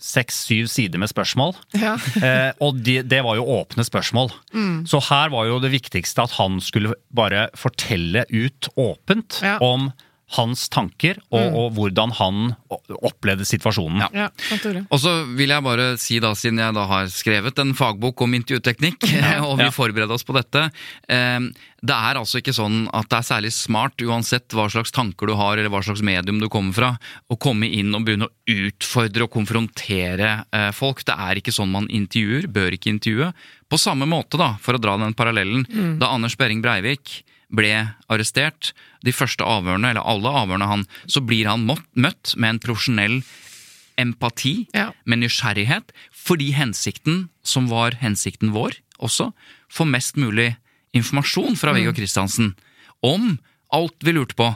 seks-syv sider med spørsmål. Ja. Eh, og de, det var jo åpne spørsmål. Mm. Så her var jo det viktigste at han skulle bare fortelle ut åpent Ja. om hans tanker, og, Mm. og hvordan han opplevde situasjonen. Ja. Ja. Og så vil jeg bare si da, siden jeg da har skrevet en fagbok om intervjuteknikk, og vi Ja. forbereder oss på dette, eh, det er altså ikke sånn at det er særlig smart, uansett hva slags tanker du har, eller hva slags medium du kommer fra, å komme inn og begynne å utfordre og konfrontere eh, folk. Det er ikke sånn man intervjuer, bør ikke intervjue. På samme måte, da, for å dra den parallellen, da Anders Behring Breivik ble arrestert, de første avhørene, eller alle avhørene han, så blir han møtt med en profesjonell empati, Ja. med nysgjerrighet, fordi hensikten, som var hensikten vår også, får mest mulig informasjon fra Viggo Kristiansen om alt vi lurte på.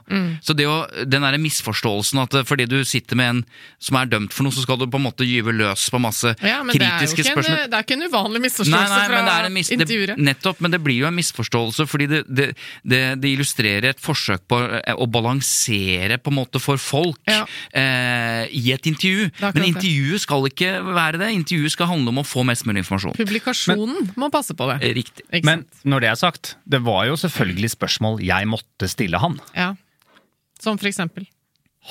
Så det å, den der misforståelsen at eh, fordi du sitter med en som er dømt for noe, så skal du på en måte gyve løs på masse Ja, men det kritiske en, spørsmål. det er ikke en uvanlig misforståelse Nei, nei, fra men det mis, en det, nettopp, men det blir jo en misforståelse, fordi det, det, det, det illustrerer et forsøk på eh, å balansere på en måte for folk Ja. eh, i et intervju. er Men intervjuet skal ikke være det. Intervjuet skal handle om å få mest mulig informasjon. Publikasjonen må passe på det. Eh, Riktig. Ikke Men sant? når det er sagt, det var jo selvfølgelig spørsmål jeg måtte stille han. Ja. Som for eksempel.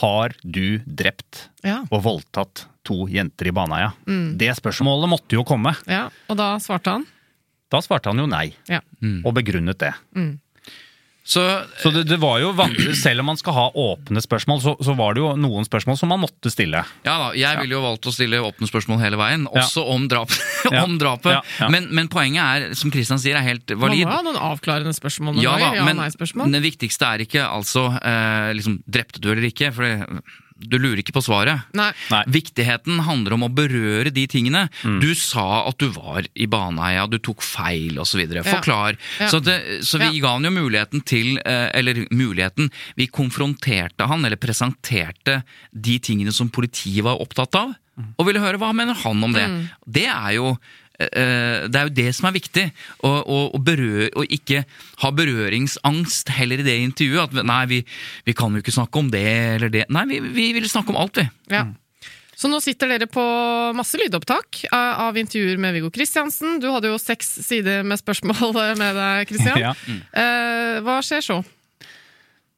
Har du drept Ja. og voldtatt to jenter i Baneheia? Mm. Det spørsmålet måtte jo komme. ja. Og da svarte han? Da svarte han jo nei, Ja. og begrunnet det. Så Så det, det var jo vanskelig, selv om man skal ha åpne spørsmål, så, så var det jo noen spørsmål som man måtte stille. Ja da, jeg ville jo valgt å stille åpne spørsmål hele veien, Ja. også om, drap, om drapet. Ja, ja. Men, men poenget er, som Christian sier, er helt Man må valid. ha noen avklarende spørsmål Ja da. Ja, men det viktigste er ikke altså eh, liksom, drepte du eller ikke, for det, du lurer ikke på svaret. Nei. Nei. Viktigheten handler om å berøre de tingene. Mm. Du sa at du var i Baneheia, du tok feil osv. Forklar. Ja. Så, det, så vi Ja. ga han jo muligheten til eh, Eller muligheten Vi konfronterte han, eller presenterte de tingene som politiet var opptatt av, Mm. og ville høre hva mener han om det. Det er jo det er jo det som er viktig. Å, å, å berøre, og ikke ha berøringsangst heller i det intervjuet. At nei, vi, vi kan jo ikke snakke om det eller det. Nei, vi, vi vil snakke om alt, vi. Ja. Så nå sitter dere på masse lydopptak av av intervjuer med Viggo Kristiansen. Du hadde jo seks sider med spørsmål med deg, Kristian. Ja. Mm. hva skjer så?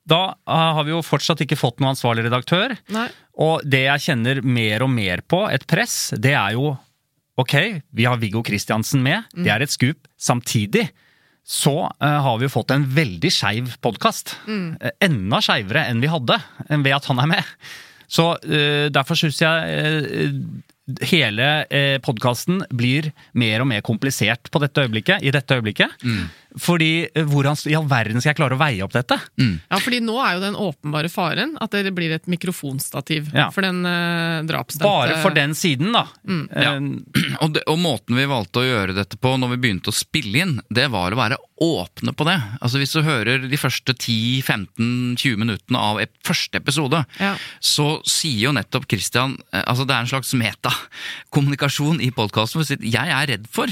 Da eh, har vi jo fortsatt ikke fått noen ansvarlig redaktør. Nei. Og det jeg kjenner mer og mer på, et press, det er jo Ok, vi har Viggo Kristiansen med, det er et skup. Samtidig så uh, har vi jo fått en veldig skeiv podkast. enda skeivere enn vi hadde, enn ved at han er med. Så uh, derfor syns jeg uh, hele uh, podkasten blir mer og mer komplisert på dette øyeblikket, i dette øyeblikket. Fordi eh, hvordan i all verden skal jeg klare å veie opp dette? Ja, fordi nå er jo den åpenbare faren at det blir et mikrofonstativ Ja. for den eh, drapsdømte. Bare for den siden, da. Ja. Eh, Og, det, og måten vi valgte å gjøre dette på når vi begynte å spille inn, det var å være åpne på det. Altså Hvis du hører de første 10-15-20 minuttene av ep første episode, Ja. så sier jo nettopp Christian eh, Altså Det er en slags metakommunikasjon i podkasten. Jeg er redd for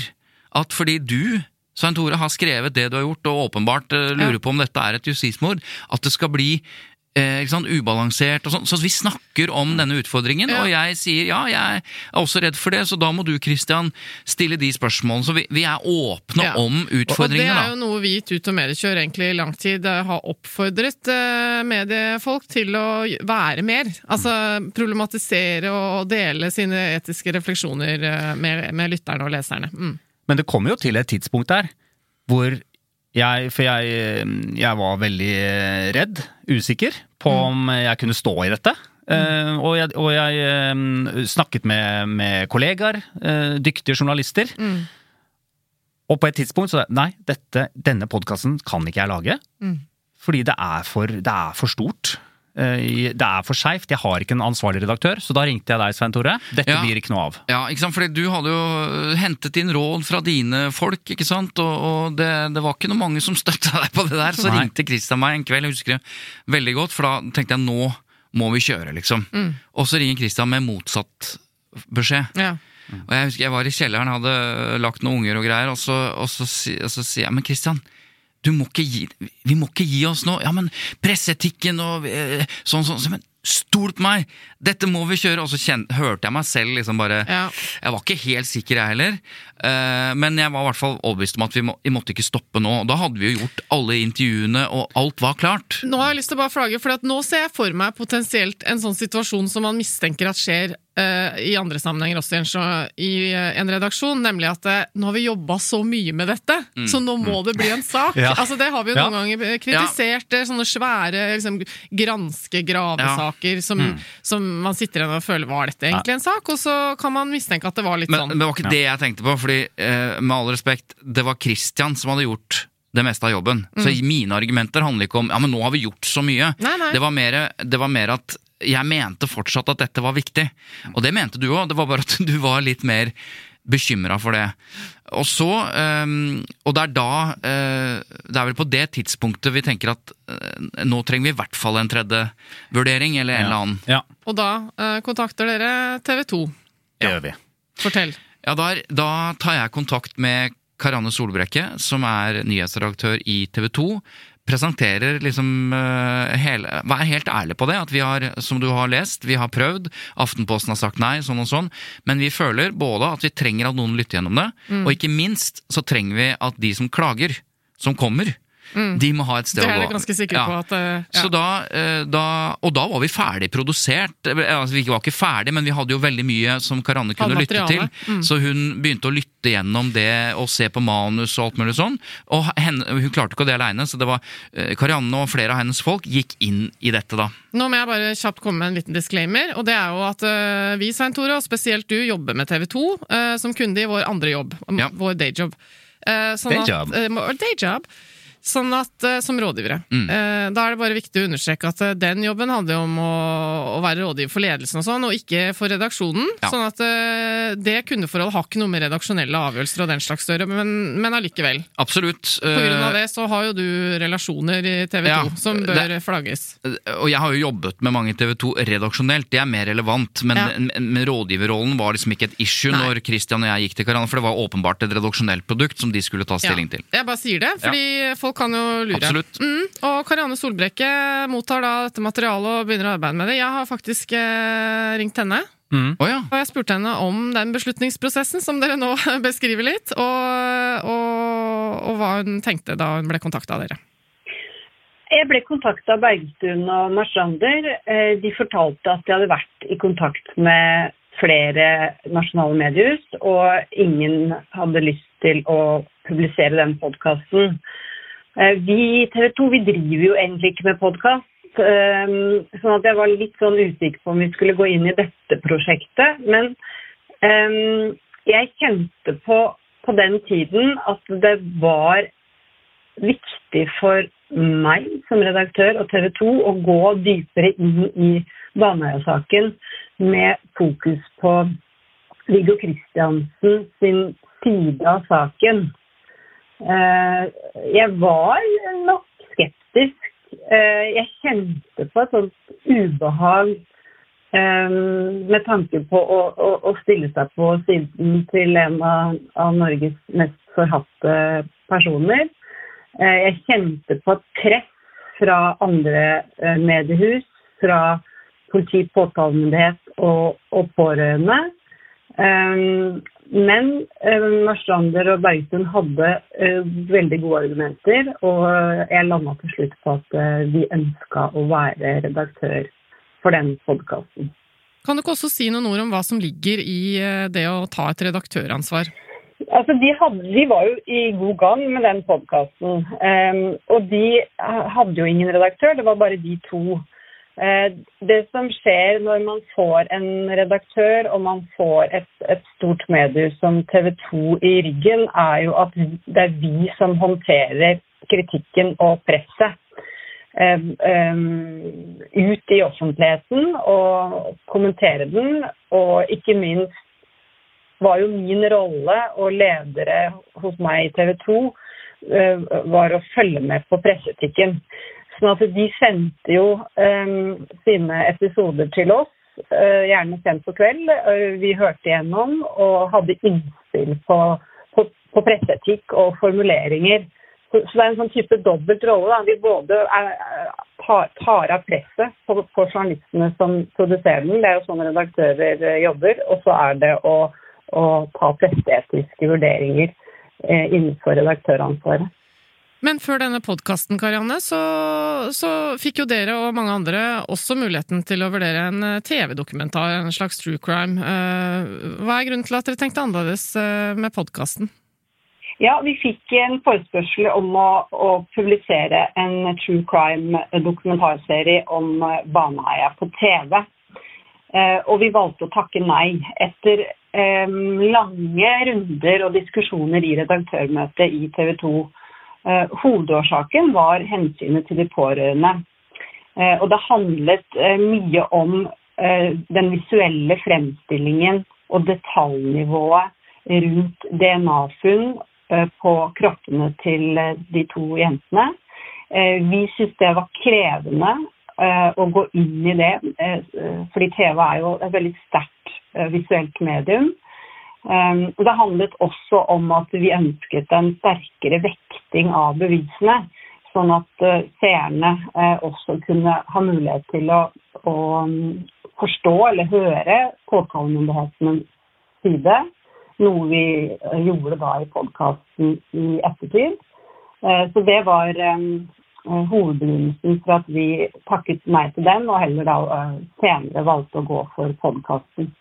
at fordi du Svein Tore har skrevet det du har gjort, og åpenbart eh, lurer på om dette er et justismord, at det skal bli eh, sant, ubalansert og sånn. Så vi snakker om denne utfordringen, Ja. og jeg sier ja, jeg er også redd for det, så da må du Christian stille de spørsmålene. Så vi, vi er åpne Ja. om Og det er jo noe vi i Tut og Mediekjør egentlig i lang tid har oppfordret eh, mediefolk til å være mer. Altså problematisere og dele sine etiske refleksjoner eh, med, med lytterne og leserne. Mm. Men det kom jo til et tidspunkt der hvor jeg For jeg, jeg var veldig eh, redd, usikker, på om jeg kunne stå i dette. Eh, og jeg, og jeg uh, snakket med, med kollegaer, uh, dyktige journalister. Og på et tidspunkt så Nei, dette, denne podkasten kan ikke jeg lage. Fordi det er for, det er for stort. Eh, Det er for skeivt. Jeg har ikke en ansvarlig redaktør, så da ringte jeg deg, Svein Tore. Dette Ja. blir ikke noe av. Ja, ikke sant? Fordi du hadde jo hentet inn råd fra dine folk, ikke sant? Og, og det, det var ikke noe mange som støtta deg på det der. Så Nei. ringte Christian meg en kveld, jeg husker det veldig godt, for da tenkte jeg nå må vi kjøre, liksom. Og så ringer Christian med motsatt beskjed. Ja. Og jeg husker jeg var i kjelleren, hadde lagt noen unger og greier, og så, og så, og så sier jeg Men Christian, må gi, vi må ikke gi oss nå. Ja, men presseetikken og eh, sånn, sånn. sånn. Men stol på meg! Dette må vi kjøre! Og så kjente, hørte jeg meg selv liksom bare Ja. Jeg var ikke helt sikker, jeg heller. Uh, men jeg var i hvert fall overbevist om at vi, må, vi måtte ikke stoppe nå. Da hadde vi jo gjort alle intervjuene, og alt var klart. Nå har jeg lyst til å bare flagge, for at nå ser jeg for meg potensielt en sånn situasjon som man mistenker at skjer i andre sammenhenger også i en, eh, en redaksjon, nemlig at eh, nå har vi jobba så mye med dette, så nå må det bli en sak. Ja. Altså Det har vi jo Ja. noen ganger eh, kritisert, eh, sånne svære liksom, granske gravesaker som, som man sitter igjen og føler var dette egentlig en sak, og så kan man mistenke at det var litt Men, sånn. men det var ikke det jeg tenkte på, fordi eh, med all respekt, det var Christian som hadde gjort det meste av jobben. Så mine argumenter handler ikke om ja, men nå har vi gjort så mye. Mm. Nei, nei. Det, var mer, det var mer at jeg mente fortsatt at dette var viktig. Og det mente du òg, det var bare at du var litt mer bekymra for det. Og så, eh, og det er da eh, Det er vel på det tidspunktet vi tenker at eh, nå trenger vi i hvert fall en tredje vurdering, eller en eller annen. Ja, Og da eh, kontakter dere TV 2. det gjør vi. Fortell. Ja, der, da tar jeg kontakt med Karianne Solbrekke, som er nyhetsredaktør i TV 2. Presenterer liksom eh, hele Vær helt ærlig på det, at vi har, som du har lest, vi har prøvd. Aftenposten har sagt nei, sånn og sånn. Men vi føler både at vi trenger at noen lytter gjennom det, og ikke minst så trenger vi at de som klager, som kommer, De må ha et sted Det å er gå. jeg ganske sikker Ja. på at eh, ja. Så da, eh, da, og da var vi ferdig produsert. Eh, Altså, vi var ikke ferdig, men vi hadde jo veldig mye som Karanne kunne lytte til. Mm. Så hun begynte å lytte gjennom det og se på manus og alt mulig sånn. Og henne, hun klarte ikke det aleine, så det var Karianne og flere av hennes folk gikk inn i dette da. Nå må jeg bare kjapt komme med en liten disclaimer. og det er jo at uh, Vi Svein Tore, og spesielt du, jobber med TV 2 uh, som kunde i vår andre jobb. Ja. Vår dayjob. Uh, sånn Dayjob. At, eh, dayjob. Sånn at, eh, Som rådgivere. Mm. Eh, da er det bare viktig å understreke at eh, den jobben handler om å, å være rådgiver for ledelsen og sånn, og ikke for redaksjonen. Ja. Sånn at det kundeforholdet har ikke noe med redaksjonelle avgjørelser og den slags å gjøre, men, men allikevel. Absolutt. På grunn av det så har jo du relasjoner i TV 2 Ja, som det- bør flagges. Og jeg har jo jobbet med mange i TV 2 redaksjonelt, det er mer relevant. Men, Ja. men rådgiverrollen var liksom ikke et issue Nei. når Christian og jeg gikk til hverandre, for det var åpenbart et redaksjonelt produkt som de skulle ta stilling til. Jeg bare sier det, fordi folk kan jo lure. Absolutt. Mm, og Karianne Solbrekke mottar da dette materialet og begynner å arbeide med det. Jeg har faktisk eh, ringt henne. Å ja. Og jeg spurte henne om den beslutningsprosessen som dere nå beskriver litt, og, og, og hva hun tenkte da hun ble kontakta av dere. Jeg ble kontakta av Bergstuen og Marstrander. Eh, De fortalte at de hadde vært i kontakt med flere nasjonale mediehus, og ingen hadde lyst til å publisere den podkasten. Vi i TV 2 vi driver jo egentlig ikke med podkast, sånn at jeg var litt sånn usikker på om vi skulle gå inn i dette prosjektet. Men eh, jeg kjente på, på den tiden at det var viktig for meg som redaktør og TV 2 å gå dypere inn i Baneheia-saken med fokus på Viggo Kristiansen sin side av saken. Eh, Jeg var nok skeptisk. Eh, Jeg kjente på et sånt ubehag eh, med tanke på å, å, å stille seg på siden til en av, av Norges mest forhatte personer. Jeg kjente på et press fra andre eh, mediehus, fra politi, påtalemyndighet og, og pårørende. Eh, Men eh, Marstrander og Bergstuen hadde eh, veldig gode argumenter, og jeg landa til slutt på at eh, vi ønska å være redaktør for den podkasten. Kan du ikke også si noen ord om hva som ligger i eh, det å ta et redaktøransvar? Altså, de, hadde, de var jo i god gang med den podkasten. og de hadde jo ingen redaktør, det var bare de to. Eh, det som skjer når man får en redaktør og man får et, et stort medie som TV 2 i ryggen, er jo at det er vi som håndterer kritikken og presset. eh, eh, ut i offentligheten og kommentere den, og ikke minst var jo min rolle og ledere hos meg i TV 2 eh, var å følge med på presseetikken. Sånn at de sendte jo um, sine episoder til oss, uh, gjerne sent på kveld. Uh, vi hørte igjennom og hadde innspill på, på, på presseetikk og formuleringer. Så, så det er en sånn type dobbelt rolle. Vi både er, tar, tar av presset på, på journalistene som produserer den, det er jo sånn redaktører jobber, og så er det å, å ta presseetiske vurderinger eh, innenfor redaktøransvaret. Men før denne podkasten, Karianne, så, så fikk jo dere og mange andre også muligheten til å vurdere en eh, TV-dokumentar, en slags true crime. Eh, Hva er grunnen til at dere tenkte annerledes eh, med podkasten? Ja, vi fikk en forespørsel om å, å publisere en true crime-dokumentarserie om eh, Baneheia på TV. Og vi valgte å takke nei. Etter lange runder og diskusjoner i redaktørmøtet i TV 2. Eh, hovedårsaken var hensynet til de pårørende. Eh, og det handlet eh, mye om den visuelle fremstillingen og detaljnivået rundt DNA-funn på kroppene til de to jentene. Vi syntes det var krevende å gå inn i det, fordi TV er jo et veldig sterkt visuelt medium. Um, Det handlet også om at vi ønsket en sterkere vekting av bevisene, sånn at eh, seerne eh, også kunne ha mulighet til å, å um, forstå eller høre påtalemyndighetenes side, noe vi eh, gjorde da i podkasten i ettertid. Så det var eh, eh, hovedbegrunnelsen for at vi takket nei til den, og heller da senere valgte å gå for podkasten.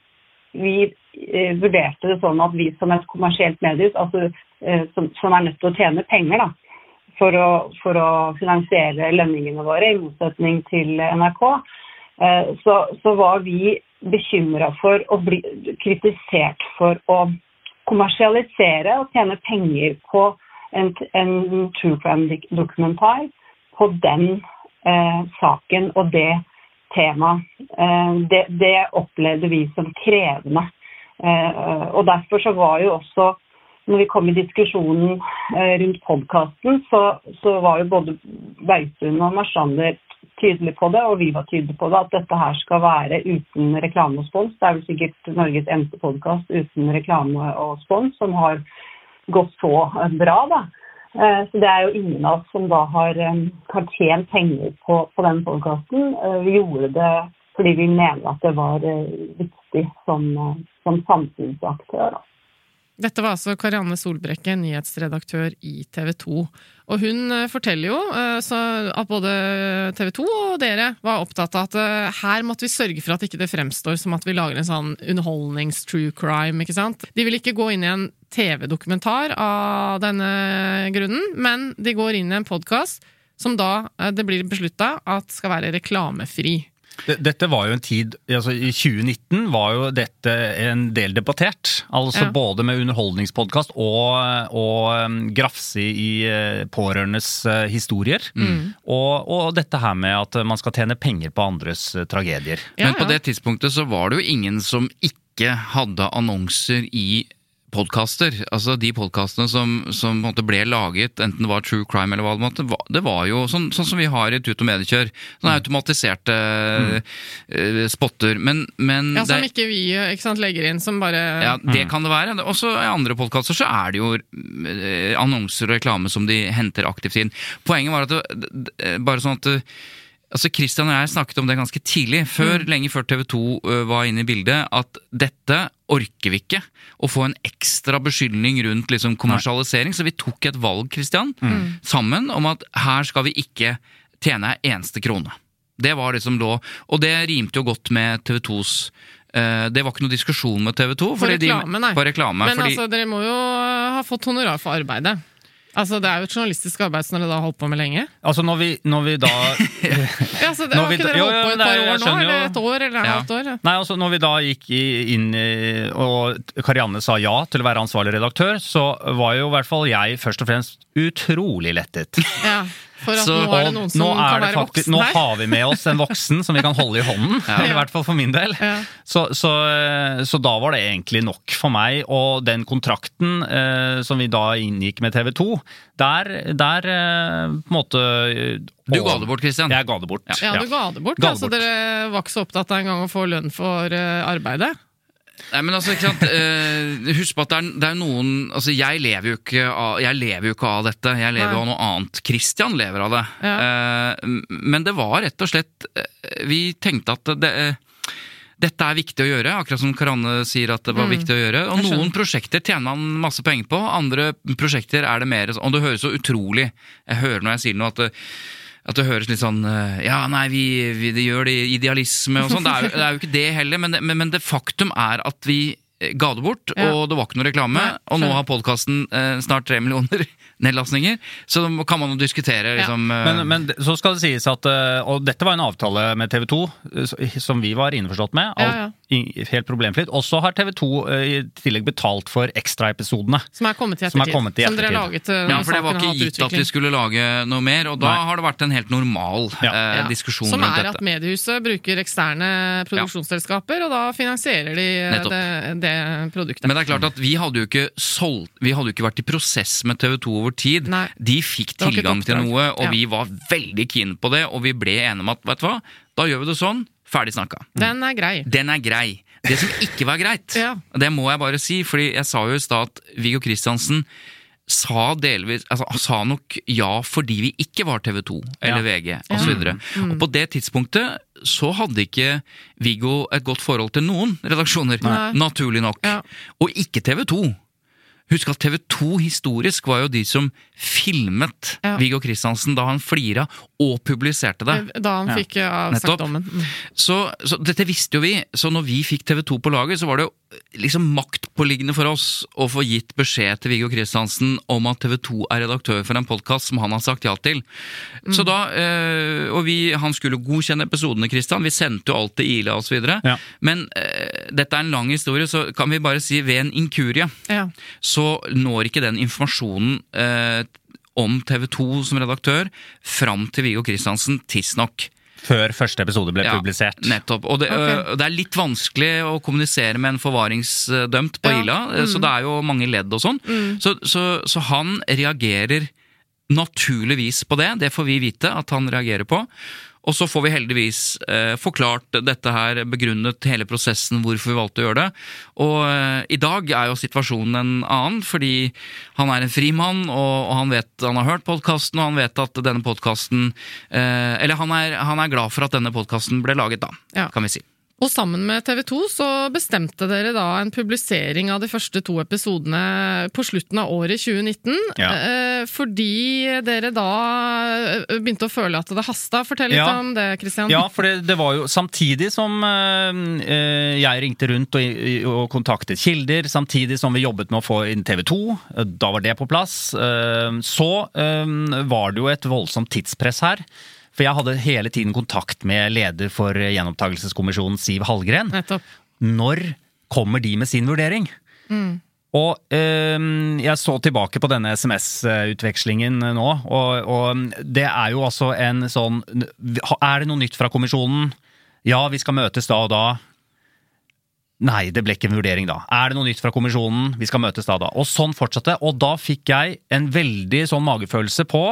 Vi eh, vurderte det sånn at vi som et kommersielt mediehus, altså, eh, som, som er nødt til å tjene penger da, for å, for å finansiere lønningene våre, i motsetning til NRK, eh, så, så var vi bekymra for å bli kritisert for å kommersialisere og tjene penger på en, en true crime-dokumentar på den eh, saken og det temaet. Eh, det, det opplevde vi som krevende. Eh, og derfor så var jo også når vi kom i diskusjonen eh, rundt podkasten, så, så var jo både Bergstuen og Marsander tydelige på det, og vi var tydelige på det, at dette her skal være uten reklame og spons. Det er vel sikkert Norges eneste podkast uten reklame og spons som har gått så bra, da. Eh, Så det er jo ingen av oss som da har, eh, har tjent penger på, på den podkasten. Vi gjorde det fordi vi mener at det var eh, viktig som, eh, som samfunnsaktør. Da. Dette var altså Karianne Solbrekke, nyhetsredaktør i TV 2. Og hun eh, forteller jo eh, at både TV 2 og dere var opptatt av at eh, her måtte vi sørge for at ikke det fremstår som at vi lager en sånn underholdnings-true crime. ikke sant? De vil ikke gå inn i en TV-dokumentar av denne grunnen, men de går inn i en podkast som da det blir beslutta at skal være reklamefri. Dette var jo en tid altså I 2019 var jo dette en del debattert. Altså Ja. både med underholdningspodkast og, og um, grafse i eh, pårørendes eh, historier. Og, og dette her med at man skal tjene penger på andres eh, tragedier. Ja, Men på ja. det tidspunktet så var det jo ingen som ikke hadde annonser i podkaster. Altså de podkastene som, som på en måte ble laget, enten det var true crime eller hva det måtte, var- det var jo sånn, sånn som vi har i Tut og Mediekjør. Sånne automatiserte eh, spotter. Men, men Ja, Som det- ikke vi eh, ikke sant, legger inn, som bare ja, det kan det være. Også i andre podkaster så er det jo eh, annonser og reklame som de henter aktivt inn. Poenget var at det, det, bare sånn at det, Altså Christian og jeg snakket om det ganske tidlig, før, lenge før TV 2 ø, var inne i bildet, at dette orker vi ikke. Å få en ekstra beskyldning rundt liksom, kommersialisering. Så vi tok et valg, Christian, sammen om at her skal vi ikke tjene ei eneste krone. Det var det som lå, og det rimte jo godt med TV 2s Det var ikke noe diskusjon med TV 2. For reklame, nei. For reklame, Men fordi, altså, dere må jo ha fått honorar for arbeidet. Altså, Det er jo et journalistisk arbeid som dere da har holdt på med lenge. Altså når vi, når vi da Ja, så det Har ikke dere holdt på et par år nå? Eller et år, eller et Ja. halvt år? Ja. Nei, altså Når vi da gikk inn og Karianne sa ja til å være ansvarlig redaktør, så var jo i hvert fall jeg først og fremst utrolig lettet. Ja, for at Så- nå er det noen som nå kan det være faktisk- voksen Nå har vi med oss en voksen som vi kan holde i hånden. I hvert fall for min del. Ja. Så, så, så da var det egentlig nok for meg. Og den kontrakten eh, som vi da inngikk med TV 2, der, der eh, på en måte eh, Du ga det bort, Christian. Jeg ga det bort. Ja, du ga det bort. Ga det altså. Dere var ikke så opptatt av engang å få lønn for eh, arbeidet. Nei, men altså, ikke sant eh, Husk på at det er, det er noen Altså, jeg lever jo ikke av, jeg lever jo ikke av dette. Jeg lever Nei. av noe annet. Christian lever av det. Ja. Eh, men det var rett og slett eh, Vi tenkte at det eh, dette er viktig å gjøre, akkurat som Karanne sier at det var viktig å gjøre. Og Mm. Noen prosjekter tjener man masse penger på, andre prosjekter er det mer Og det høres så utrolig Jeg hører når jeg sier noe at at det høres litt sånn eh, Ja, nei, vi, vi det gjør det i idealisme og sånn. Det, er det er jo ikke det heller, men, det- men, men det faktum er at vi eh, ga det bort, Ja. og det var ikke noe reklame. Nei, og nå har podkasten eh, snart tre millioner nedlastninger, så kan man jo diskutere liksom ja. Men, men så skal det sies at eh, Og dette var en avtale med TV 2 eh, som vi var innforstått med. Ja, Alt, ja. I- Helt problemfritt. Og så har TV 2 eh, i tillegg betalt for ekstraepisodene. Som er kommet i Som er ettertid. kommet i Som dere har laget eh, Ja, for det var ikke gitt gitt at de vi skulle lage noe mer, og da Nei. har det vært en helt normal Ja. eh, diskusjon rundt dette. Som er at mediehuset bruker eksterne produksjonsselskaper, og da finansierer de eh, det, det produktet. Men det er klart at vi hadde jo ikke solgt Vi hadde jo ikke vært i prosess med TV 2 over tid. Nei. De fikk tilgang til noe, og Ja. vi var veldig keen på det, og vi ble enige om at vet du hva, da gjør vi det sånn. Ferdig snakka. Den er grei. Den er grei. Det som ikke var greit, Ja. det må jeg bare si, fordi jeg sa jo i stad at Viggo Kristiansen sa delvis altså, sa nok ja fordi vi ikke var TV 2 eller Ja. VG osv. Og, Mm. og på det tidspunktet så hadde ikke Viggo et godt forhold til noen redaksjoner. Nei. Naturlig nok. Ja. Og ikke TV 2. Husk at TV 2 historisk var jo de som filmet Ja. Viggo Kristiansen da han flira, og publiserte det. Da han fikk ja. avsagt dommen. Mm. Så, så dette visste jo vi, så når vi fikk TV 2 på laget, så var det jo liksom maktpåliggende for oss å få gitt beskjed til Viggo Kristiansen om at TV 2 er redaktør for en podkast som han har sagt ja til. Så da, øh, Og vi, han skulle godkjenne episodene, Kristian. Vi sendte jo alt til Ila osv. Ja. Men øh, dette er en lang historie, så kan vi bare si ved en inkurie Ja. så når ikke den informasjonen øh, om TV 2 som redaktør fram til Viggo Kristiansen tidsnok. Før første episode ble Ja, publisert. Nettopp. Og det, Ok. øh, det er litt vanskelig å kommunisere med en forvaringsdømt på Ja. Mm. Ila, mm. så det er jo mange ledd og sånn. Så, så, så han reagerer naturligvis på det, det får vi vite at han reagerer på. Og så får vi heldigvis eh, forklart dette her, begrunnet hele prosessen, hvorfor vi valgte å gjøre det. Og eh, i dag er jo situasjonen en annen, fordi han er en frimann, og, og han vet han har hørt podkasten, og han vet at denne podkasten eh, Eller han er, han er glad for at denne podkasten ble laget, da, Ja. kan vi si. Og sammen med TV 2 så bestemte dere da en publisering av de første to episodene på slutten av året 2019. Ja. eh, Fordi dere da eh, begynte å føle at det hasta. Fortell litt Ja. om det, Christian. Ja, for det, det var jo samtidig som eh, jeg ringte rundt og, og kontaktet kilder, samtidig som vi jobbet med å få inn TV 2, eh, da var det på plass, så var det jo et voldsomt tidspress her. For jeg hadde hele tiden kontakt med leder for gjenopptakelseskommisjonen, Siv Hallgren. Nettopp. Når kommer de med sin vurdering? Og eh, jeg så tilbake på denne SMS-utvekslingen nå, og, og det er jo altså en sånn Er det noe nytt fra kommisjonen? Ja, vi skal møtes da og da. Nei, det ble ikke en vurdering da. Er det noe nytt fra kommisjonen? Vi skal møtes da da. Og sånn fortsatte. Og da fikk jeg en veldig sånn magefølelse på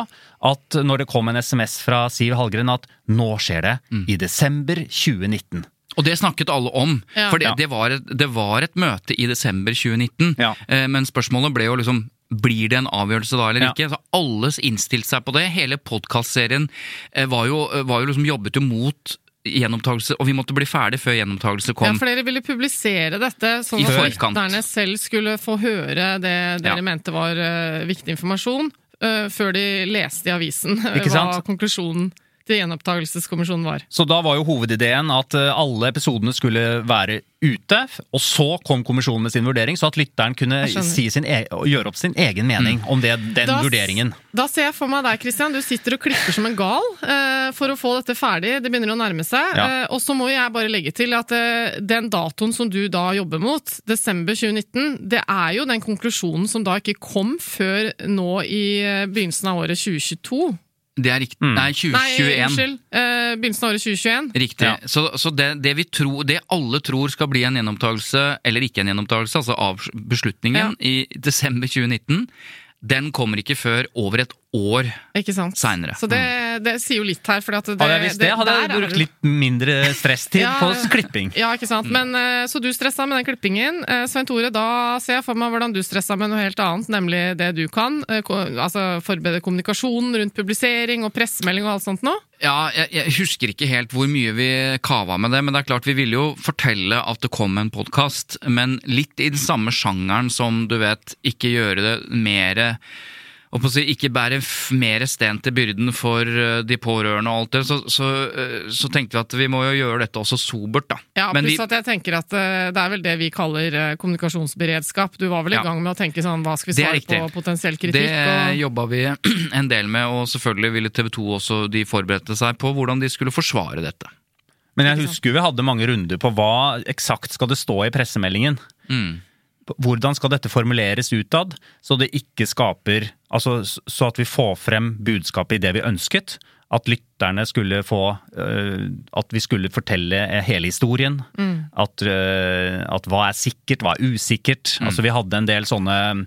at når det kom en SMS fra Siv Hallgren at nå skjer det, i desember 2019. Og det snakket alle om, Ja. for det, det, var et, det var et møte i desember 2019. Ja. Eh, men spørsmålet ble jo liksom blir det en avgjørelse da eller Ja. ikke? Så Alle innstilte seg på det. Hele podkastserien eh, var, jo, var jo liksom jobbet jo mot gjenopptakelse, og vi måtte bli ferdig før gjenopptakelse Ja, for dere ville publisere dette, sånn at lytterne selv skulle få høre det dere Ja. mente var uh, viktig informasjon, uh, før de leste i avisen Ikke sant? hva konklusjonen til gjenopptakelseskommisjonen var. Så da var jo hovedideen at eh, alle episodene skulle være ute, og så kom kommisjonen med sin vurdering, så at lytteren kunne si sin e gjøre opp sin egen mening om det, den Da vurderingen. Da ser jeg for meg deg, Christian. Du sitter og klipper som en gal uh, for å få dette ferdig. Det begynner å nærme seg. Ja. Uh, og så må jeg bare legge til at uh, den datoen som du da jobber mot, desember 2019, det er jo den konklusjonen som da ikke kom før nå i begynnelsen av året 2022. Det er riktig. Mm. Nei, Nei, 2021. unnskyld. Eh, begynnelsen av året 2021. Riktig. Ja. Så, så det, det vi tror, det alle tror skal bli en gjennomtagelse, eller ikke en gjennomtagelse, altså av beslutningen i desember 2019, den kommer ikke før over et år seinere. Så det, det sier jo litt her. Det, Hadde jeg visst det, hadde jeg brukt litt mindre stresstid Ja, på klipping. Ja, ikke sant. Men, eh, så du stressa med den klippingen. Eh, Svein Tore, da ser jeg for meg hvordan du stressa med noe helt annet, nemlig det du kan. Eh, Altså forberede kommunikasjonen rundt publisering og pressemelding og alt sånt nå. Ja, jeg, jeg husker ikke helt hvor mye vi kava med det, men det er klart vi ville jo fortelle at det kom en podkast, men litt i den samme sjangeren som, du vet, ikke gjøre det mere og på å si, ikke bære mer sten til byrden for eh, de pårørende og alt det, så, så, eh, så tenkte vi at vi må jo gjøre dette også sobert, da. Ja, Men pluss vi- at jeg tenker at eh, det er vel det vi kaller kommunikasjonsberedskap. Du var vel Ja. i gang med å tenke sånn hva skal vi svare på potensiell kritikk? Det og... jobba vi en del med, og selvfølgelig ville TV 2 også de forberedte seg på hvordan de skulle forsvare dette. Men jeg husker vi hadde mange runder på hva eksakt skal det stå i pressemeldingen. Mm. Hvordan skal dette formuleres utad, så det ikke skaper Altså så at vi får frem budskapet i det vi ønsket. At lytterne skulle få øh, At vi skulle fortelle hele historien. At, øh, at hva er sikkert, hva er usikkert. Altså vi hadde en del sånne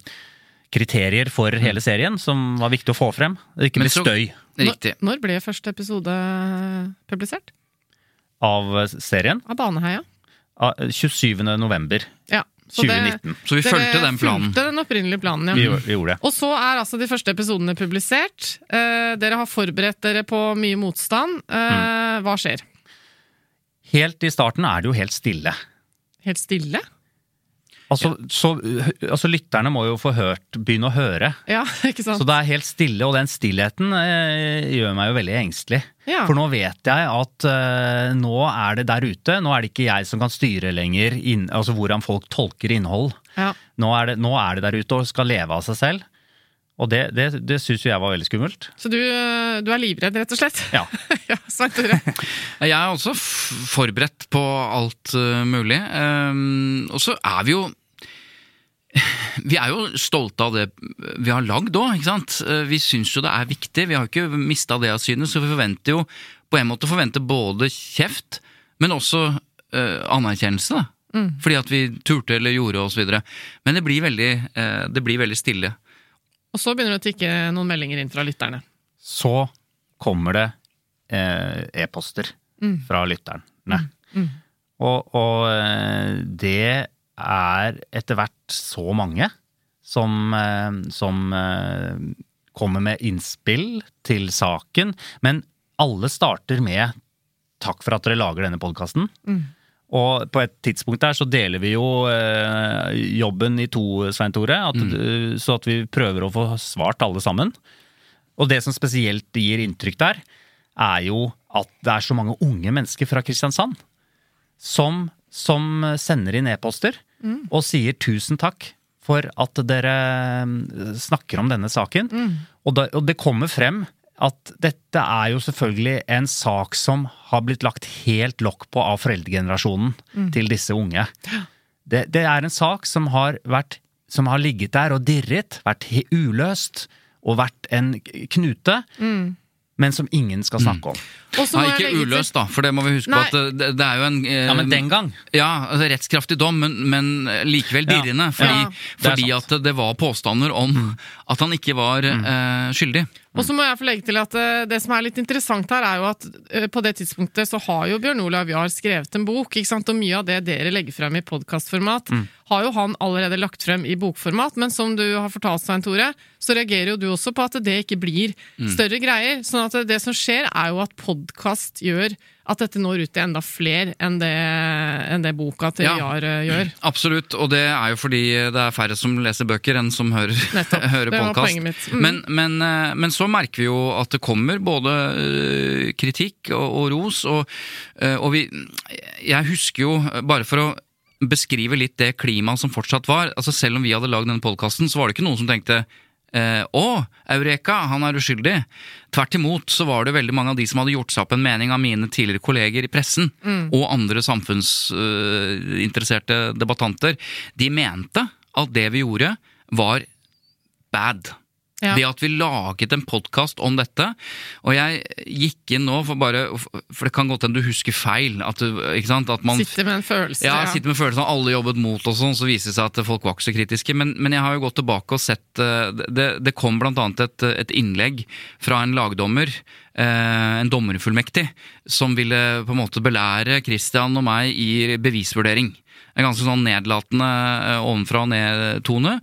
kriterier for hele serien som var viktig å få frem. Ikke med støy Riktig. Når ble første episode publisert? av serien. Av Baneheia? 27. november Ja. Så det- Så vi fulgte den planen. fulgte den opprinnelige planen, ja. Vi, vi gjorde det. Og så er altså de første episodene publisert. Eh, dere har forberedt dere på mye motstand. Eh, Hva skjer? Helt i starten er det jo helt stille. Helt stille? Altså, så, altså lytterne må jo få hørt, begynne å høre. Ja, ikke sant? Så det er helt stille, og den stillheten eh, gjør meg jo veldig engstelig. Ja. For nå vet jeg at eh, nå er det der ute, nå er det ikke jeg som kan styre lenger inn, altså hvordan folk tolker innhold. Ja. Nå er, det, nå er det der ute og skal leve av seg selv. Og det, det, det syns jo jeg var veldig skummelt. Så du, du er livredd, rett og slett? Ja. ja. Jeg er også forberedt på alt uh, mulig. Um, og så er vi jo Vi er jo stolte av det vi har lagd òg, ikke sant. Uh, Vi syns jo det er viktig. Vi har ikke mista det av syne, så vi forventer jo på en måte forventer både kjeft, men også uh, anerkjennelse. da. Fordi at vi turte eller gjorde osv. Men det blir, veldig, uh, det blir veldig stille. Og så begynner det å tikke noen meldinger inn fra lytterne. Så kommer det eh, e-poster fra lytterne. Og, og eh, det er etter hvert så mange som, eh, som eh, kommer med innspill til saken. Men alle starter med 'takk for at dere lager denne podkasten'. Og på et tidspunkt der så deler vi jo eh, jobben i to, Svein Tore. At, mm. Så at vi prøver å få svart alle sammen. Og det som spesielt gir inntrykk der, er jo at det er så mange unge mennesker fra Kristiansand som, som sender inn e-poster og sier tusen takk for at dere mm, snakker om denne saken. Og, da, og det kommer frem at dette er jo selvfølgelig en sak som har blitt lagt helt lokk på av foreldregenerasjonen til disse unge. Det, det er en sak som har, vært, som har ligget der og dirret, vært uløst og vært en knute, men som ingen skal snakke om. Mm. Nei, ikke uløst, da, for det må vi huske Nei. på at det, det er jo en eh, Ja, men den gang. Ja, altså rettskraftig dom, men, men likevel Ja. Fordi, Ja. Det fordi at det var påstander om at han ikke var eh, skyldig. Og så må jeg få legge til at eh, det som er litt interessant her, er jo at eh, på det tidspunktet så har jo Bjørn Olav Jahr skrevet en bok, ikke sant? og mye av det dere legger frem i podkastformat, har jo han allerede lagt frem i bokformat, men som du har fortalt, Svein Tore, så reagerer jo du også på at det ikke blir større greier. sånn at det som skjer, er jo at podkast gjør at dette når ut til enda flere enn det, enn det boka til Ja. Jahr eh, gjør. Absolutt, og det er jo fordi det er færre som leser bøker enn som hører, hører podkast. Mm. Men, men, eh, men så merker vi jo at det kommer både eh, kritikk og, og ros, og, og vi Jeg husker jo, bare for å beskrive litt det klimaet som fortsatt var altså Selv om vi hadde lagd denne podkasten, så var det ikke noen som tenkte Eh, å, Eureka, han er uskyldig. Tvert imot så var det veldig mange av de som hadde gjort seg opp en mening av mine tidligere kolleger i pressen, og andre samfunnsinteresserte debattanter. De mente at det vi gjorde, var bad. Ja. Det at vi laget en podkast om dette, og jeg gikk inn nå for bare For det kan godt hende du husker feil. At, du, at man Sitter med en følelse. ja, sitter med følelsen av alle jobbet mot og sånn, så viser det seg at folk var ikke så kritiske. Men, men jeg har jo gått tilbake og sett eh, Det, det kom blant annet et, et innlegg fra en lagdommer, eh, en dommerfullmektig, som ville på en måte belære Christian og meg i bevisvurdering. En ganske sånn nedlatende eh, ovenfra og ned-tone.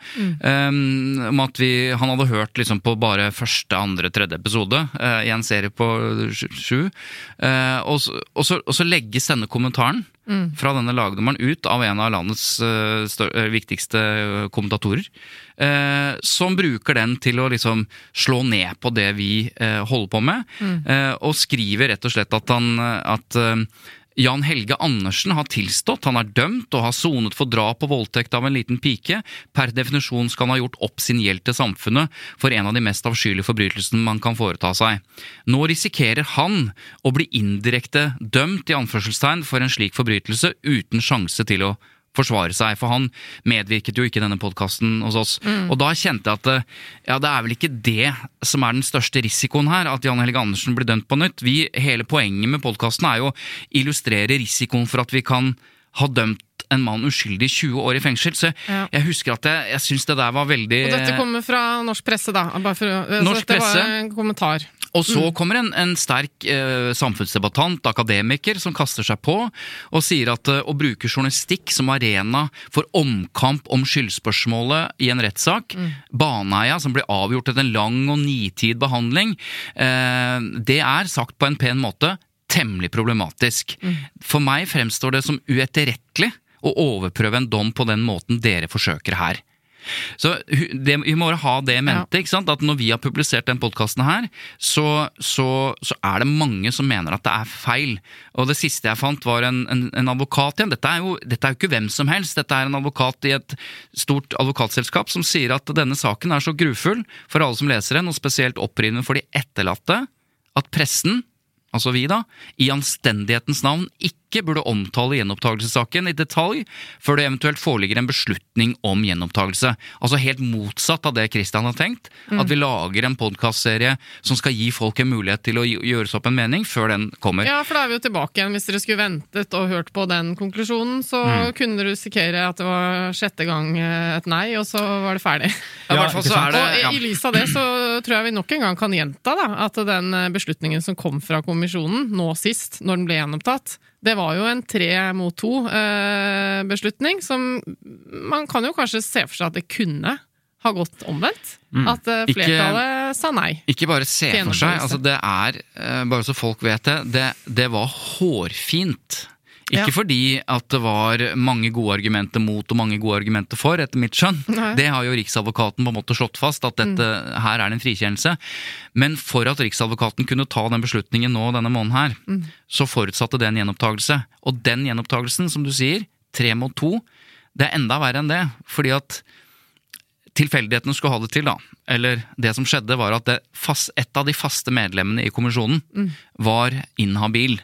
Um, om at vi, han hadde hørt liksom på bare første, andre, tredje episode uh, i en serie på sju. Eh, og, så, og, så, og så legges denne kommentaren fra denne lagdommeren ut av en av landets uh, eh, viktigste eh, kommentatorer. eh, som bruker den til å liksom slå ned på det vi eh, holder på med, eh, og skriver rett og slett at han at eh, Jan Helge Andersen har tilstått, han er dømt og har sonet for drap og voldtekt av en liten pike. Per definisjon skal han ha gjort opp sin gjeld til samfunnet for en av de mest avskyelige forbrytelsene man kan foreta seg. Nå risikerer han å bli indirekte dømt i anførselstegn for en slik forbrytelse uten sjanse til å forsvare seg, for han medvirket jo ikke i denne podkasten hos oss. Og da kjente jeg at eh, ja, det er vel ikke det som er den største risikoen her, at Jan Helge Andersen blir dømt på nytt. Vi, hele poenget med podkasten er jo å illustrere risikoen for at vi kan ha dømt en mann uskyldig 20 år i fengsel. Så Ja. jeg husker at jeg, jeg syns det der var veldig Og dette kommer fra norsk presse, da. Bare for, å- så Norsk dette presse. var en kommentar. Og så kommer en, en sterk eh, samfunnsdebattant, akademiker, som kaster seg på og sier at eh, å bruke journalistikk som arena for omkamp om skyldspørsmålet i en rettssak, Baneheia, som blir avgjort etter en lang og nitid behandling, eh, det er, sagt på en pen måte, temmelig problematisk. For meg fremstår det som uetterrettelig å overprøve en dom på den måten dere forsøker her. Så det, Vi må ha det i mente. ikke sant? At Når vi har publisert den podkasten her, så, så, så er det mange som mener at det er feil. Og Det siste jeg fant, var en, en, en advokat igjen. Dette er, jo, dette er jo ikke hvem som helst. Dette er en advokat i et stort advokatselskap som sier at denne saken er så grufull for alle som leser den, og spesielt opprivende for de etterlatte, at pressen altså vi da, i anstendighetens navn ikke burde omtale gjenopptakelsessaken i detalj før det eventuelt foreligger en beslutning om gjenopptakelse. Altså helt motsatt av det Christian har tenkt, at vi lager en podkastserie som skal gi folk en mulighet til å gj- gjøre seg opp en mening før den kommer. Ja, for da er vi jo tilbake igjen. Hvis dere skulle ventet og hørt på den konklusjonen, så Mm. kunne dere risikere at det var sjette gang eh, et nei, og så var det ferdig. Ja, i hvert fall så er det- og i- i lys av det så tror jeg vi nok en gang kan gjenta da, at den eh, beslutningen som kom fra kommisjonen nå sist, når den ble gjenopptatt, det var jo en tre mot to-beslutning, som man kan jo kanskje se for seg at det kunne ha gått omvendt. At flertallet Ikke- sa nei. Ikke bare se for seg, altså det er, eh, bare så folk vet det, det, det var hårfint. Ikke Ja. fordi at det var mange gode argumenter mot og mange gode argumenter for, etter mitt skjønn. Nei. Det har jo Riksadvokaten på en måte slått fast, at dette, her er det en frikjennelse. Men for at Riksadvokaten kunne ta den beslutningen nå denne måneden her, så forutsatte det en gjenopptakelse. Og den gjenopptakelsen, som du sier, tre mot to, det er enda verre enn det. Fordi at tilfeldighetene skulle ha det til, da. Eller det som skjedde, var at det fast, et av de faste medlemmene i kommisjonen var inhabil.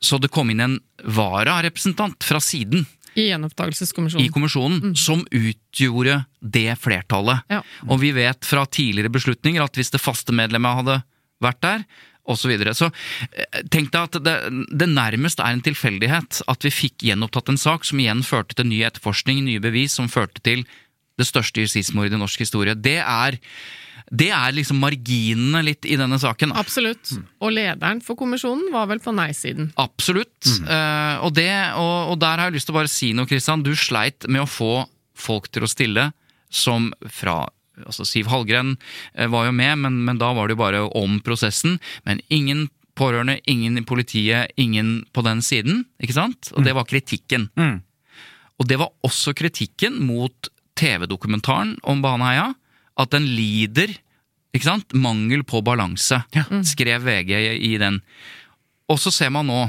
Så det kom inn en vararepresentant fra siden I i kommisjonen, kommisjonen som utgjorde det flertallet. Ja. Og vi vet fra tidligere beslutninger at hvis det faste medlemmet hadde vært der, og Så, videre. så eh, tenk deg at det, det nærmest er en tilfeldighet at vi fikk gjenopptatt en sak som igjen førte til ny etterforskning, nye bevis, som førte til det største justismordet i norsk historie. Det er, det er liksom marginene litt i denne saken. da. Absolutt. Og lederen for kommisjonen var vel på nei-siden. Absolutt. Eh, og, det, og, og der har jeg lyst til å bare si noe, Kristian. Du sleit med å få folk til å stille som fra altså Siv Hallgren eh, var jo med, men, men da var det jo bare om prosessen. Men ingen pårørende, ingen i politiet, ingen på den siden. ikke sant? Og det var kritikken. Mm. Og det var også kritikken mot TV-dokumentaren om Baneheia. At den lider ikke sant? mangel på balanse, skrev VG i den. Og så ser man nå,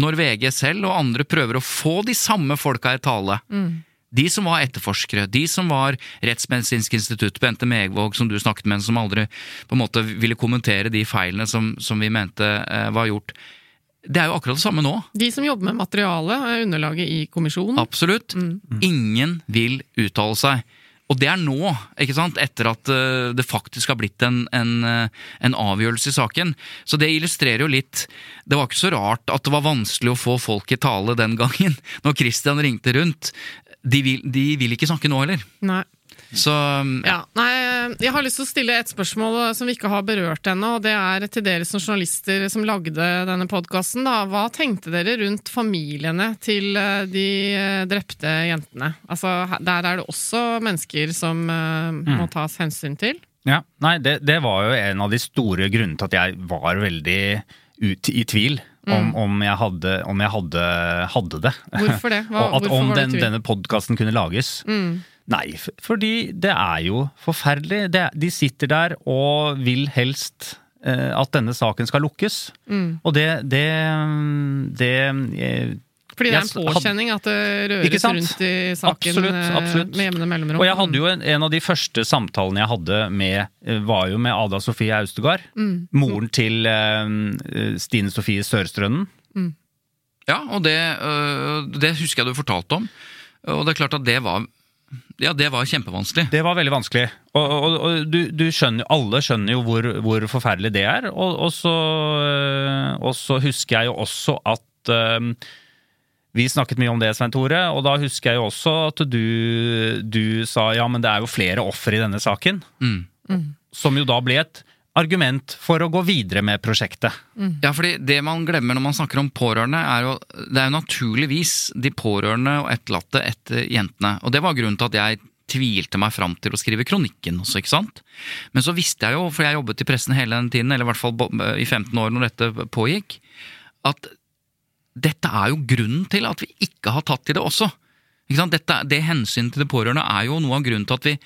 når VG selv og andre prøver å få de samme folka i tale, de som var etterforskere, de som var Rettsmedisinsk institutt, Bente Megvåg, som du snakket med, som aldri på en måte ville kommentere de feilene som, som vi mente eh, var gjort. Det er jo akkurat det samme nå. De som jobber med materialet, er underlaget i kommisjonen. Absolutt. Ingen vil uttale seg. Og det er nå, ikke sant, etter at eh, det faktisk har blitt en, en, eh, en avgjørelse i saken. Så det illustrerer jo litt Det var ikke så rart at det var vanskelig å få folk i tale den gangen, når Christian ringte rundt. De vil, de vil ikke snakke nå heller. Nei. Så Ja, nei, jeg har lyst til å stille et spørsmål som vi ikke har berørt ennå, og det er til dere som journalister som lagde denne podkasten. Hva tenkte dere rundt familiene til eh, de eh, drepte jentene? Altså, Der er det også mennesker som eh, må tas hensyn til. Ja, nei, det, det var jo en av de store grunnene til at jeg var veldig ut, i tvil om, om jeg, hadde, om jeg hadde, hadde det. Hvorfor det? Hva- og at hvorfor om var du den, tvil? denne podkasten kunne lages. Mm. Nei, fordi det er jo forferdelig. De sitter der og vil helst eh, at denne saken skal lukkes. Mm. Og det, det, det jeg, Fordi det er en påkjenning at det røres rundt i saken Absolutt, eh, absolutt. med jevne mellomrom. Og jeg hadde jo en, en av de første samtalene jeg hadde med, eh, var jo med Ada Sofie Austegard. Mm. Moren til uh, Stine Sofie Sørstrønden. Ja, og det, uh, det husker jeg du fortalte om. Og det er klart at det var Ja, det var kjempevanskelig. Det var veldig vanskelig. Og, og, og du, du skjønner, alle skjønner jo hvor, hvor forferdelig det er. Og, og, så, og så husker jeg jo også at um, vi snakket mye om det, Svein Tore, og da husker jeg jo også at du, du sa ja, men det er jo flere ofre i denne saken. Mm. Som jo da ble et argument for å gå videre med prosjektet. Ja, fordi det man glemmer når man snakker om pårørende, er jo Det er jo naturligvis de pårørende og etterlatte etter jentene. Og det var grunnen til at jeg tvilte meg fram til å skrive kronikken også, ikke sant. Men så visste jeg jo, for jeg jobbet i pressen hele den tiden, eller i hvert fall i 15 år når dette pågikk, at dette er jo grunnen til at vi ikke har tatt i det også. Ikke sant? Dette, det hensynet til de pårørende er jo noe av grunnen til at vi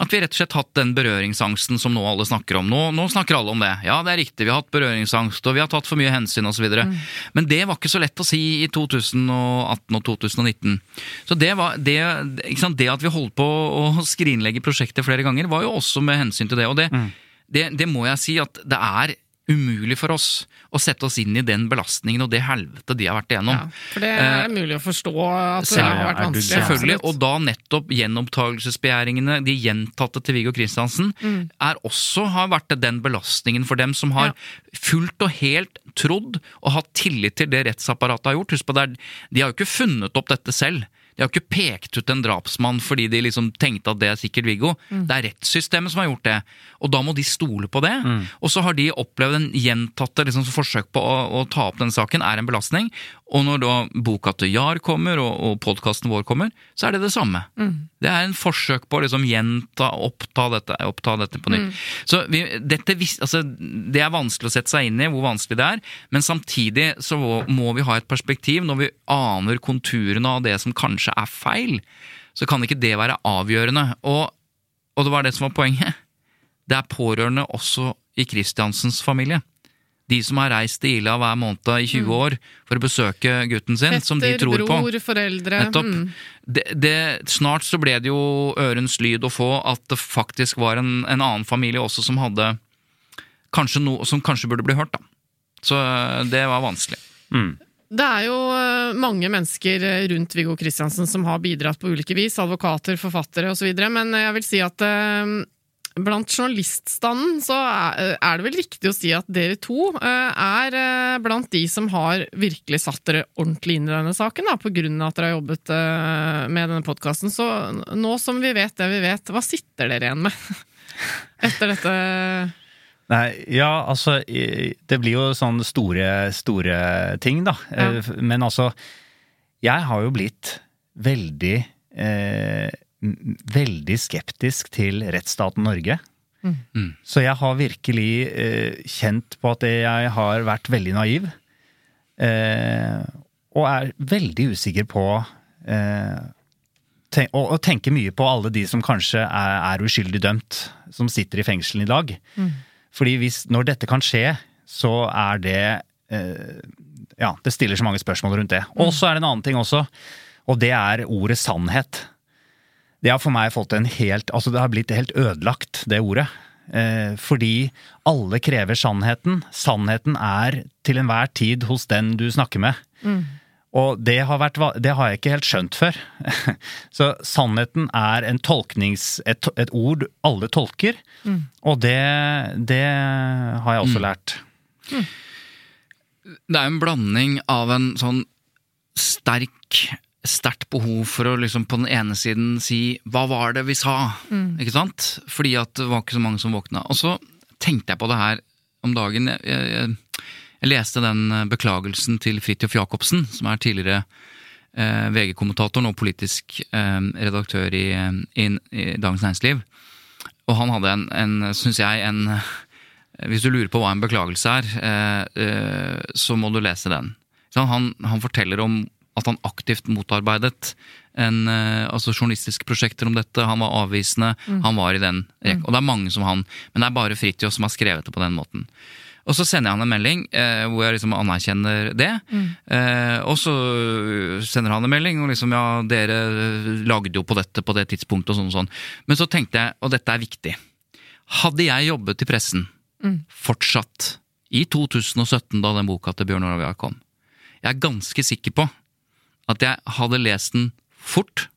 at vi rett og slett hatt den berøringsangsten som nå alle snakker om. Nå, nå snakker alle om det. Ja, det er riktig, vi har hatt berøringsangst, og vi har tatt for mye hensyn osv. Mm. Men det var ikke så lett å si i 2018 og 2019. Så det, var, det, det at vi holdt på å skrinlegge prosjektet flere ganger, var jo også med hensyn til det. Og det, mm. det, det må jeg si at det er umulig for oss å sette oss inn i den belastningen og det helvete de har vært igjennom. Ja, for det er eh, mulig å forstå at det har vært vanskelig. Selvfølgelig, og da nettopp gjenopptakelsesbegjæringene, de gjentatte til Viggo Kristiansen, mm. er også har vært den belastningen for dem som har ja. fullt og helt trodd og hatt tillit til det rettsapparatet har gjort. Husk på det, De har jo ikke funnet opp dette selv. De har ikke pekt ut en drapsmann fordi de liksom tenkte at det er sikkert Viggo. Mm. Det er rettssystemet som har gjort det, og da må de stole på det. Mm. Og så har de opplevd en gjentatte liksom, forsøk på å, å, ta opp den saken, er en belastning. Og når da boka til Jar kommer, og, og podkasten vår kommer, så er det det samme. Mm. Det er en forsøk på å liksom gjenta, oppta dette, oppta dette på nytt. Mm. Så vi, dette, altså, det er vanskelig å sette seg inn i hvor vanskelig det er, men samtidig så må vi ha et perspektiv når vi aner konturene av det som kanskje er feil. Så kan ikke det være avgjørende. Og, og det var det som var poenget. Det er pårørende også i Kristiansens familie de som har reist til Ila hver måned i 20 mm. år for å besøke gutten sin, Fetter, som de tror bror, på. bror, foreldre. Mm. Det, det, snart så ble det jo ørens lyd å få at det faktisk var en, en annen familie også som hadde kanskje noe som kanskje burde bli hørt, da. Så eh, det var vanskelig. Mm. Det er jo eh, mange mennesker eh, rundt Viggo Kristiansen som har bidratt på ulike vis, advokater, forfattere osv., men jeg vil si at Blant journaliststanden så er det vel riktig å si at dere to eh, er eh, blant de som har virkelig satt dere ordentlig inn i denne saken, da, på grunn av at dere har jobbet eh, med denne podkasten. Så nå som vi vet det vi vet, hva sitter dere igjen med etter dette? Nei, ja, altså Det blir jo sånne store, store ting, da. Ja. Men altså Jeg har jo blitt veldig eh, veldig skeptisk til rettsstaten Norge. Mm. mm. Så jeg har virkelig eh, kjent på at jeg har vært veldig naiv. Eh, og er veldig usikker på eh, ten og, og, tenker mye på alle de som kanskje er, er uskyldig dømt, som sitter i fengselen i dag. Mm. Fordi hvis, når dette kan skje, så er det eh, Ja, det stiller så mange spørsmål rundt det. Og så er det en annen ting også, og det er ordet sannhet det har for meg fått en helt Altså, det har blitt helt ødelagt, det ordet. Eh, fordi alle krever sannheten. Sannheten er til enhver tid hos den du snakker med. Mm. Og det har, vært, det har, jeg ikke helt skjønt før. Så sannheten er en tolknings, et, et ord alle tolker, mm. og det, det, har jeg også mm. lært. Mm. Det er en blanding av en sånn sterk sterkt behov for å liksom på den ene siden si 'hva var det vi sa'? Mm. Ikke sant? Fordi at det var ikke så mange som våkna. Og så tenkte jeg på det her om dagen. Jeg, jeg, jeg leste den beklagelsen til Fridtjof Jacobsen, som er tidligere eh, VG-kommentator, nå politisk eh, redaktør i, i, i, Dagens Næringsliv. Og han hadde en, en syns jeg, en Hvis du lurer på hva en beklagelse er, eh, eh så må du lese den. Han, han forteller om at han aktivt motarbeidet en, eh, altså journalistiske prosjekter om dette. Han var avvisende. Mm. Han var i den rekka. Mm. Og det er mange som han, men det er bare Fridtjof som har skrevet det på den måten. Og så sender jeg han en melding eh, hvor jeg liksom anerkjenner det. Mm. Eh, og så sender han en melding og liksom ja, dere lagde jo på dette på det tidspunktet og sånn og sånn. Men så tenkte jeg, og dette er viktig, hadde jeg jobbet i pressen mm. fortsatt i 2017 da den boka til Bjørn Oravia kom, jeg er ganske sikker på at jeg hadde lest den fort,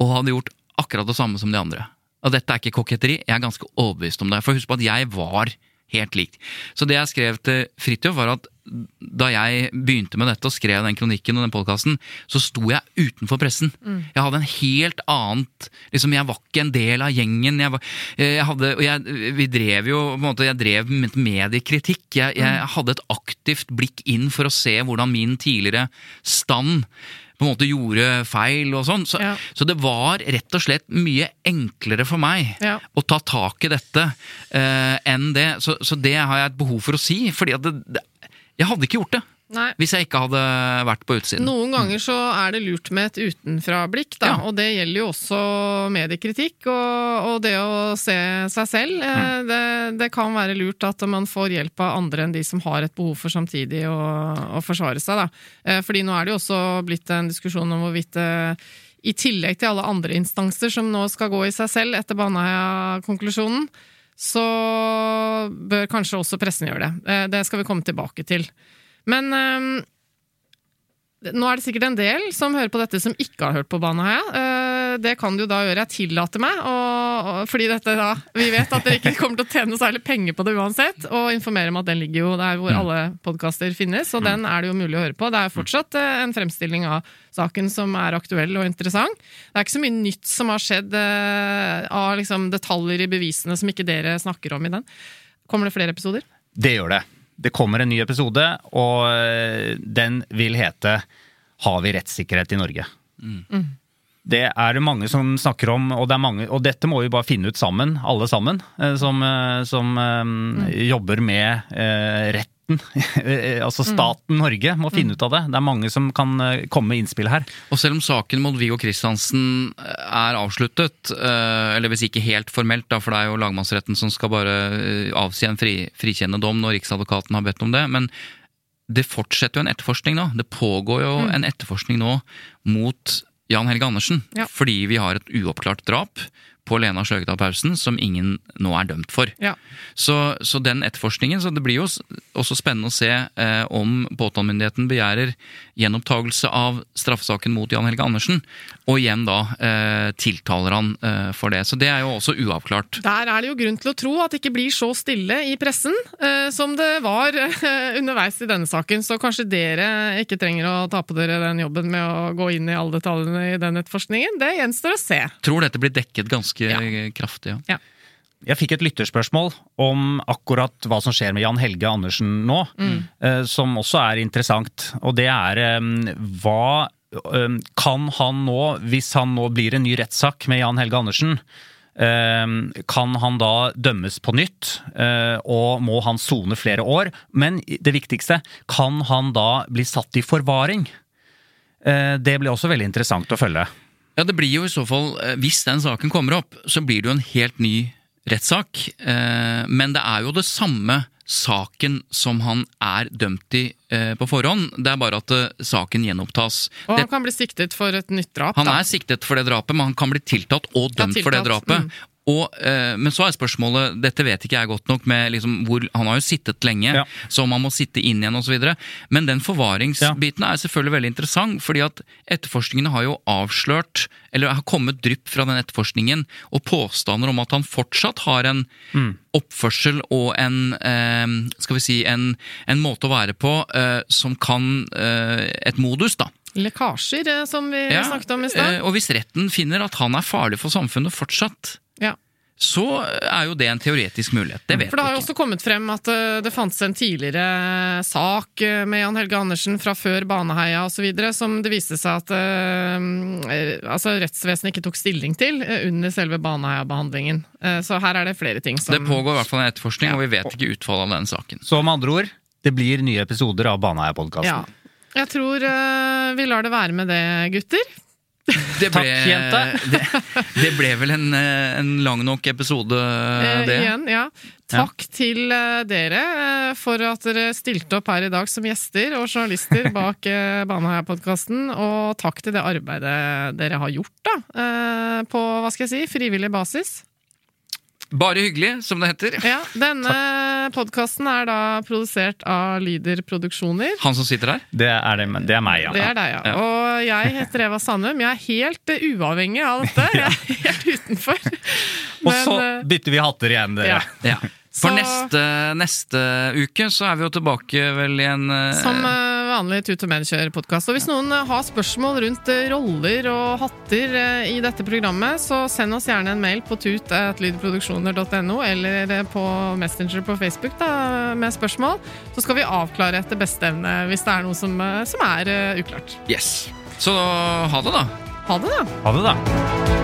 og hadde gjort akkurat det samme som de andre. Og dette er ikke koketteri, jeg er ganske overbevist om det. For husk på at jeg var helt likt. Så det jeg skrev til Fridtjof, var at da jeg begynte med dette og skrev den kronikken og den podkasten, så sto jeg utenfor pressen. Mm. Jeg hadde en helt annet liksom Jeg var ikke en del av gjengen. Jeg, var, jeg hadde, og jeg, vi drev jo på en måte, Jeg drev med mediekritikk. Jeg, jeg mm. hadde et aktivt blikk inn for å se hvordan min tidligere stand på en måte gjorde feil og sånn. Så, ja. så, det var rett og slett mye enklere for meg ja. å ta tak i dette eh, enn det. Så, så, det har jeg et behov for å si. fordi at det, det jeg hadde ikke gjort det. Nei. Hvis jeg ikke hadde vært på utsiden. Noen ganger så er det lurt med et utenfra-blikk, da, Ja. og det gjelder jo også mediekritikk og, og det å se seg selv. Eh, Mm. Det, det kan være lurt at man får hjelp av andre enn de som har et behov for samtidig å, å forsvare seg. Da. Eh, Fordi nå er det jo også blitt en diskusjon om hvorvidt eh, i tillegg til alle andre instanser som nå skal gå i seg selv etter Baneheia-konklusjonen, så bør kanskje også pressen gjøre det. Det skal vi komme tilbake til. Men um, nå er det sikkert en del som hører på dette som ikke har hørt på Baneheia. Eh, Det kan du da gjøre. Jeg tillater meg, og, og, fordi dette da Vi vet at dere ikke kommer til å tjene særlig penger på det uansett, og informere om at den ligger jo der hvor alle podkaster finnes, og den er det jo mulig å høre på. Det er fortsatt eh, en fremstilling av saken som er aktuell og interessant. Det er ikke så mye nytt som har skjedd eh, av liksom detaljer i bevisene som ikke dere snakker om i den. Kommer det flere episoder? Det gjør det. Det kommer en ny episode, og øh, den vil hete Har vi rettssikkerhet i Norge? Det er det mange som snakker om, og, det er mange, og dette må vi bare finne ut sammen, alle sammen, eh, som, eh, som mm. jobber med eh, retten. altså staten Norge må finne ut av det. Det er mange som kan eh, komme med innspill her. Og selv om saken mot Viggo Kristiansen er avsluttet, eh, eller hvis ikke helt formelt, da, for det er jo lagmannsretten som skal bare eh, avsi en fri, frikjennende dom når Riksadvokaten har bedt om det, men det fortsetter jo en etterforskning nå. Det pågår jo en etterforskning nå mot Jan Helge Andersen, Ja. fordi vi har et uoppklart drap på Lena Sløgedal Pausen som ingen nå er dømt for. Ja. Så, så den etterforskningen, så det blir jo også spennende å se eh, om påtalemyndigheten begjærer gjenopptakelse av straffesaken mot Jan Helge Andersen, og igjen da eh, tiltaler han eh, for det. Så det er jo også uavklart. Der er det jo grunn til å tro at det ikke blir så stille i pressen eh, som det var eh, underveis i denne saken. Så kanskje dere ikke trenger å ta på dere den jobben med å gå inn i alle detaljene i den etterforskningen. Det gjenstår å se. Tror dette blir dekket ganske Ja. kraftig. Ja. Jeg fikk et lytterspørsmål om akkurat hva som skjer med Jan Helge Andersen nå, mm. som også er interessant. Og det er eh, hva eh, Kan han nå, hvis han nå blir en ny rettssak med Jan Helge Andersen, eh, kan han da dømmes på nytt, eh, og må han sone flere år? Men det viktigste, kan han da bli satt i forvaring? Eh, Det blir også veldig interessant å følge. Ja, det blir jo i så fall, eh, hvis den saken kommer opp, så blir det jo en helt ny rettssak. Eh, Men det er jo det samme saken som han er dømt i eh, på forhånd. Det er bare at saken gjenopptas. Og Det, han kan bli siktet for et nytt drap. han da. er siktet for det drapet, men han kan bli tiltatt og Ja, dømt for det drapet. mm. Og, eh, men så er spørsmålet, dette vet ikke jeg godt nok med liksom hvor Han har jo sittet lenge, Ja. så om han må sitte inn igjen osv. Men den forvaringsbiten er selvfølgelig veldig interessant, fordi at etterforskningene har jo avslørt, eller har kommet drypp fra den etterforskningen, og påstander om at han fortsatt har en oppførsel og en eh, skal vi si, en, en måte å være på eh, som kan eh, Et modus, da. Lekkasjer, eh, som vi Ja, snakket om i stad. eh, Og hvis retten finner at han er farlig for samfunnet fortsatt. Så er jo det en teoretisk mulighet. Det vet For det har jo også kommet frem at eh, det fantes en tidligere sak eh, med Jan Helge Andersen fra før Baneheia osv. som det viste seg at eh, altså rettsvesenet ikke tok stilling til under selve Baneheia-behandlingen. Eh, så her er det flere ting som Det pågår i hvert fall en etterforskning, og vi vet ikke utfallet av den saken. Så med andre ord, det blir nye episoder av Baneheia-podkasten. Ja. Jeg tror vi lar det være med det, gutter. Det Takk, jente. Det, det ble vel en, eh, en lang nok episode, Eh, igjen, ja. Takk til eh, dere eh, for at dere stilte opp her i dag som gjester og journalister bak Baneheia-podkasten. Og takk til det arbeidet dere har gjort da, eh, på hva skal jeg si, frivillig basis. Bare hyggelig, som det heter. Ja, Denne podkasten er da produsert av Lyder Produksjoner. Han som sitter der? Det er, det, det er meg, ja. Det er deg, ja. Ja. Og jeg heter Eva Sandum. Jeg er helt eh, uavhengig av dette. Jeg er helt utenfor. Og så eh, bytter vi hatter igjen, dere. ja. Ja. For Så- neste, neste uke så er vi jo tilbake vel i en eh, Som eh, vanlig Tut og Medkjør-podkast. Og hvis noen har spørsmål rundt eh, roller og hatter eh, i dette programmet, så send oss gjerne en mail på tut.lydproduksjoner.no eller eh, på Messenger på Facebook da, med spørsmål. Så skal vi avklare etter beste evne hvis det er noe som, som er uklart. Yes. Så ha det, da. Ha det, da! Ha det, da.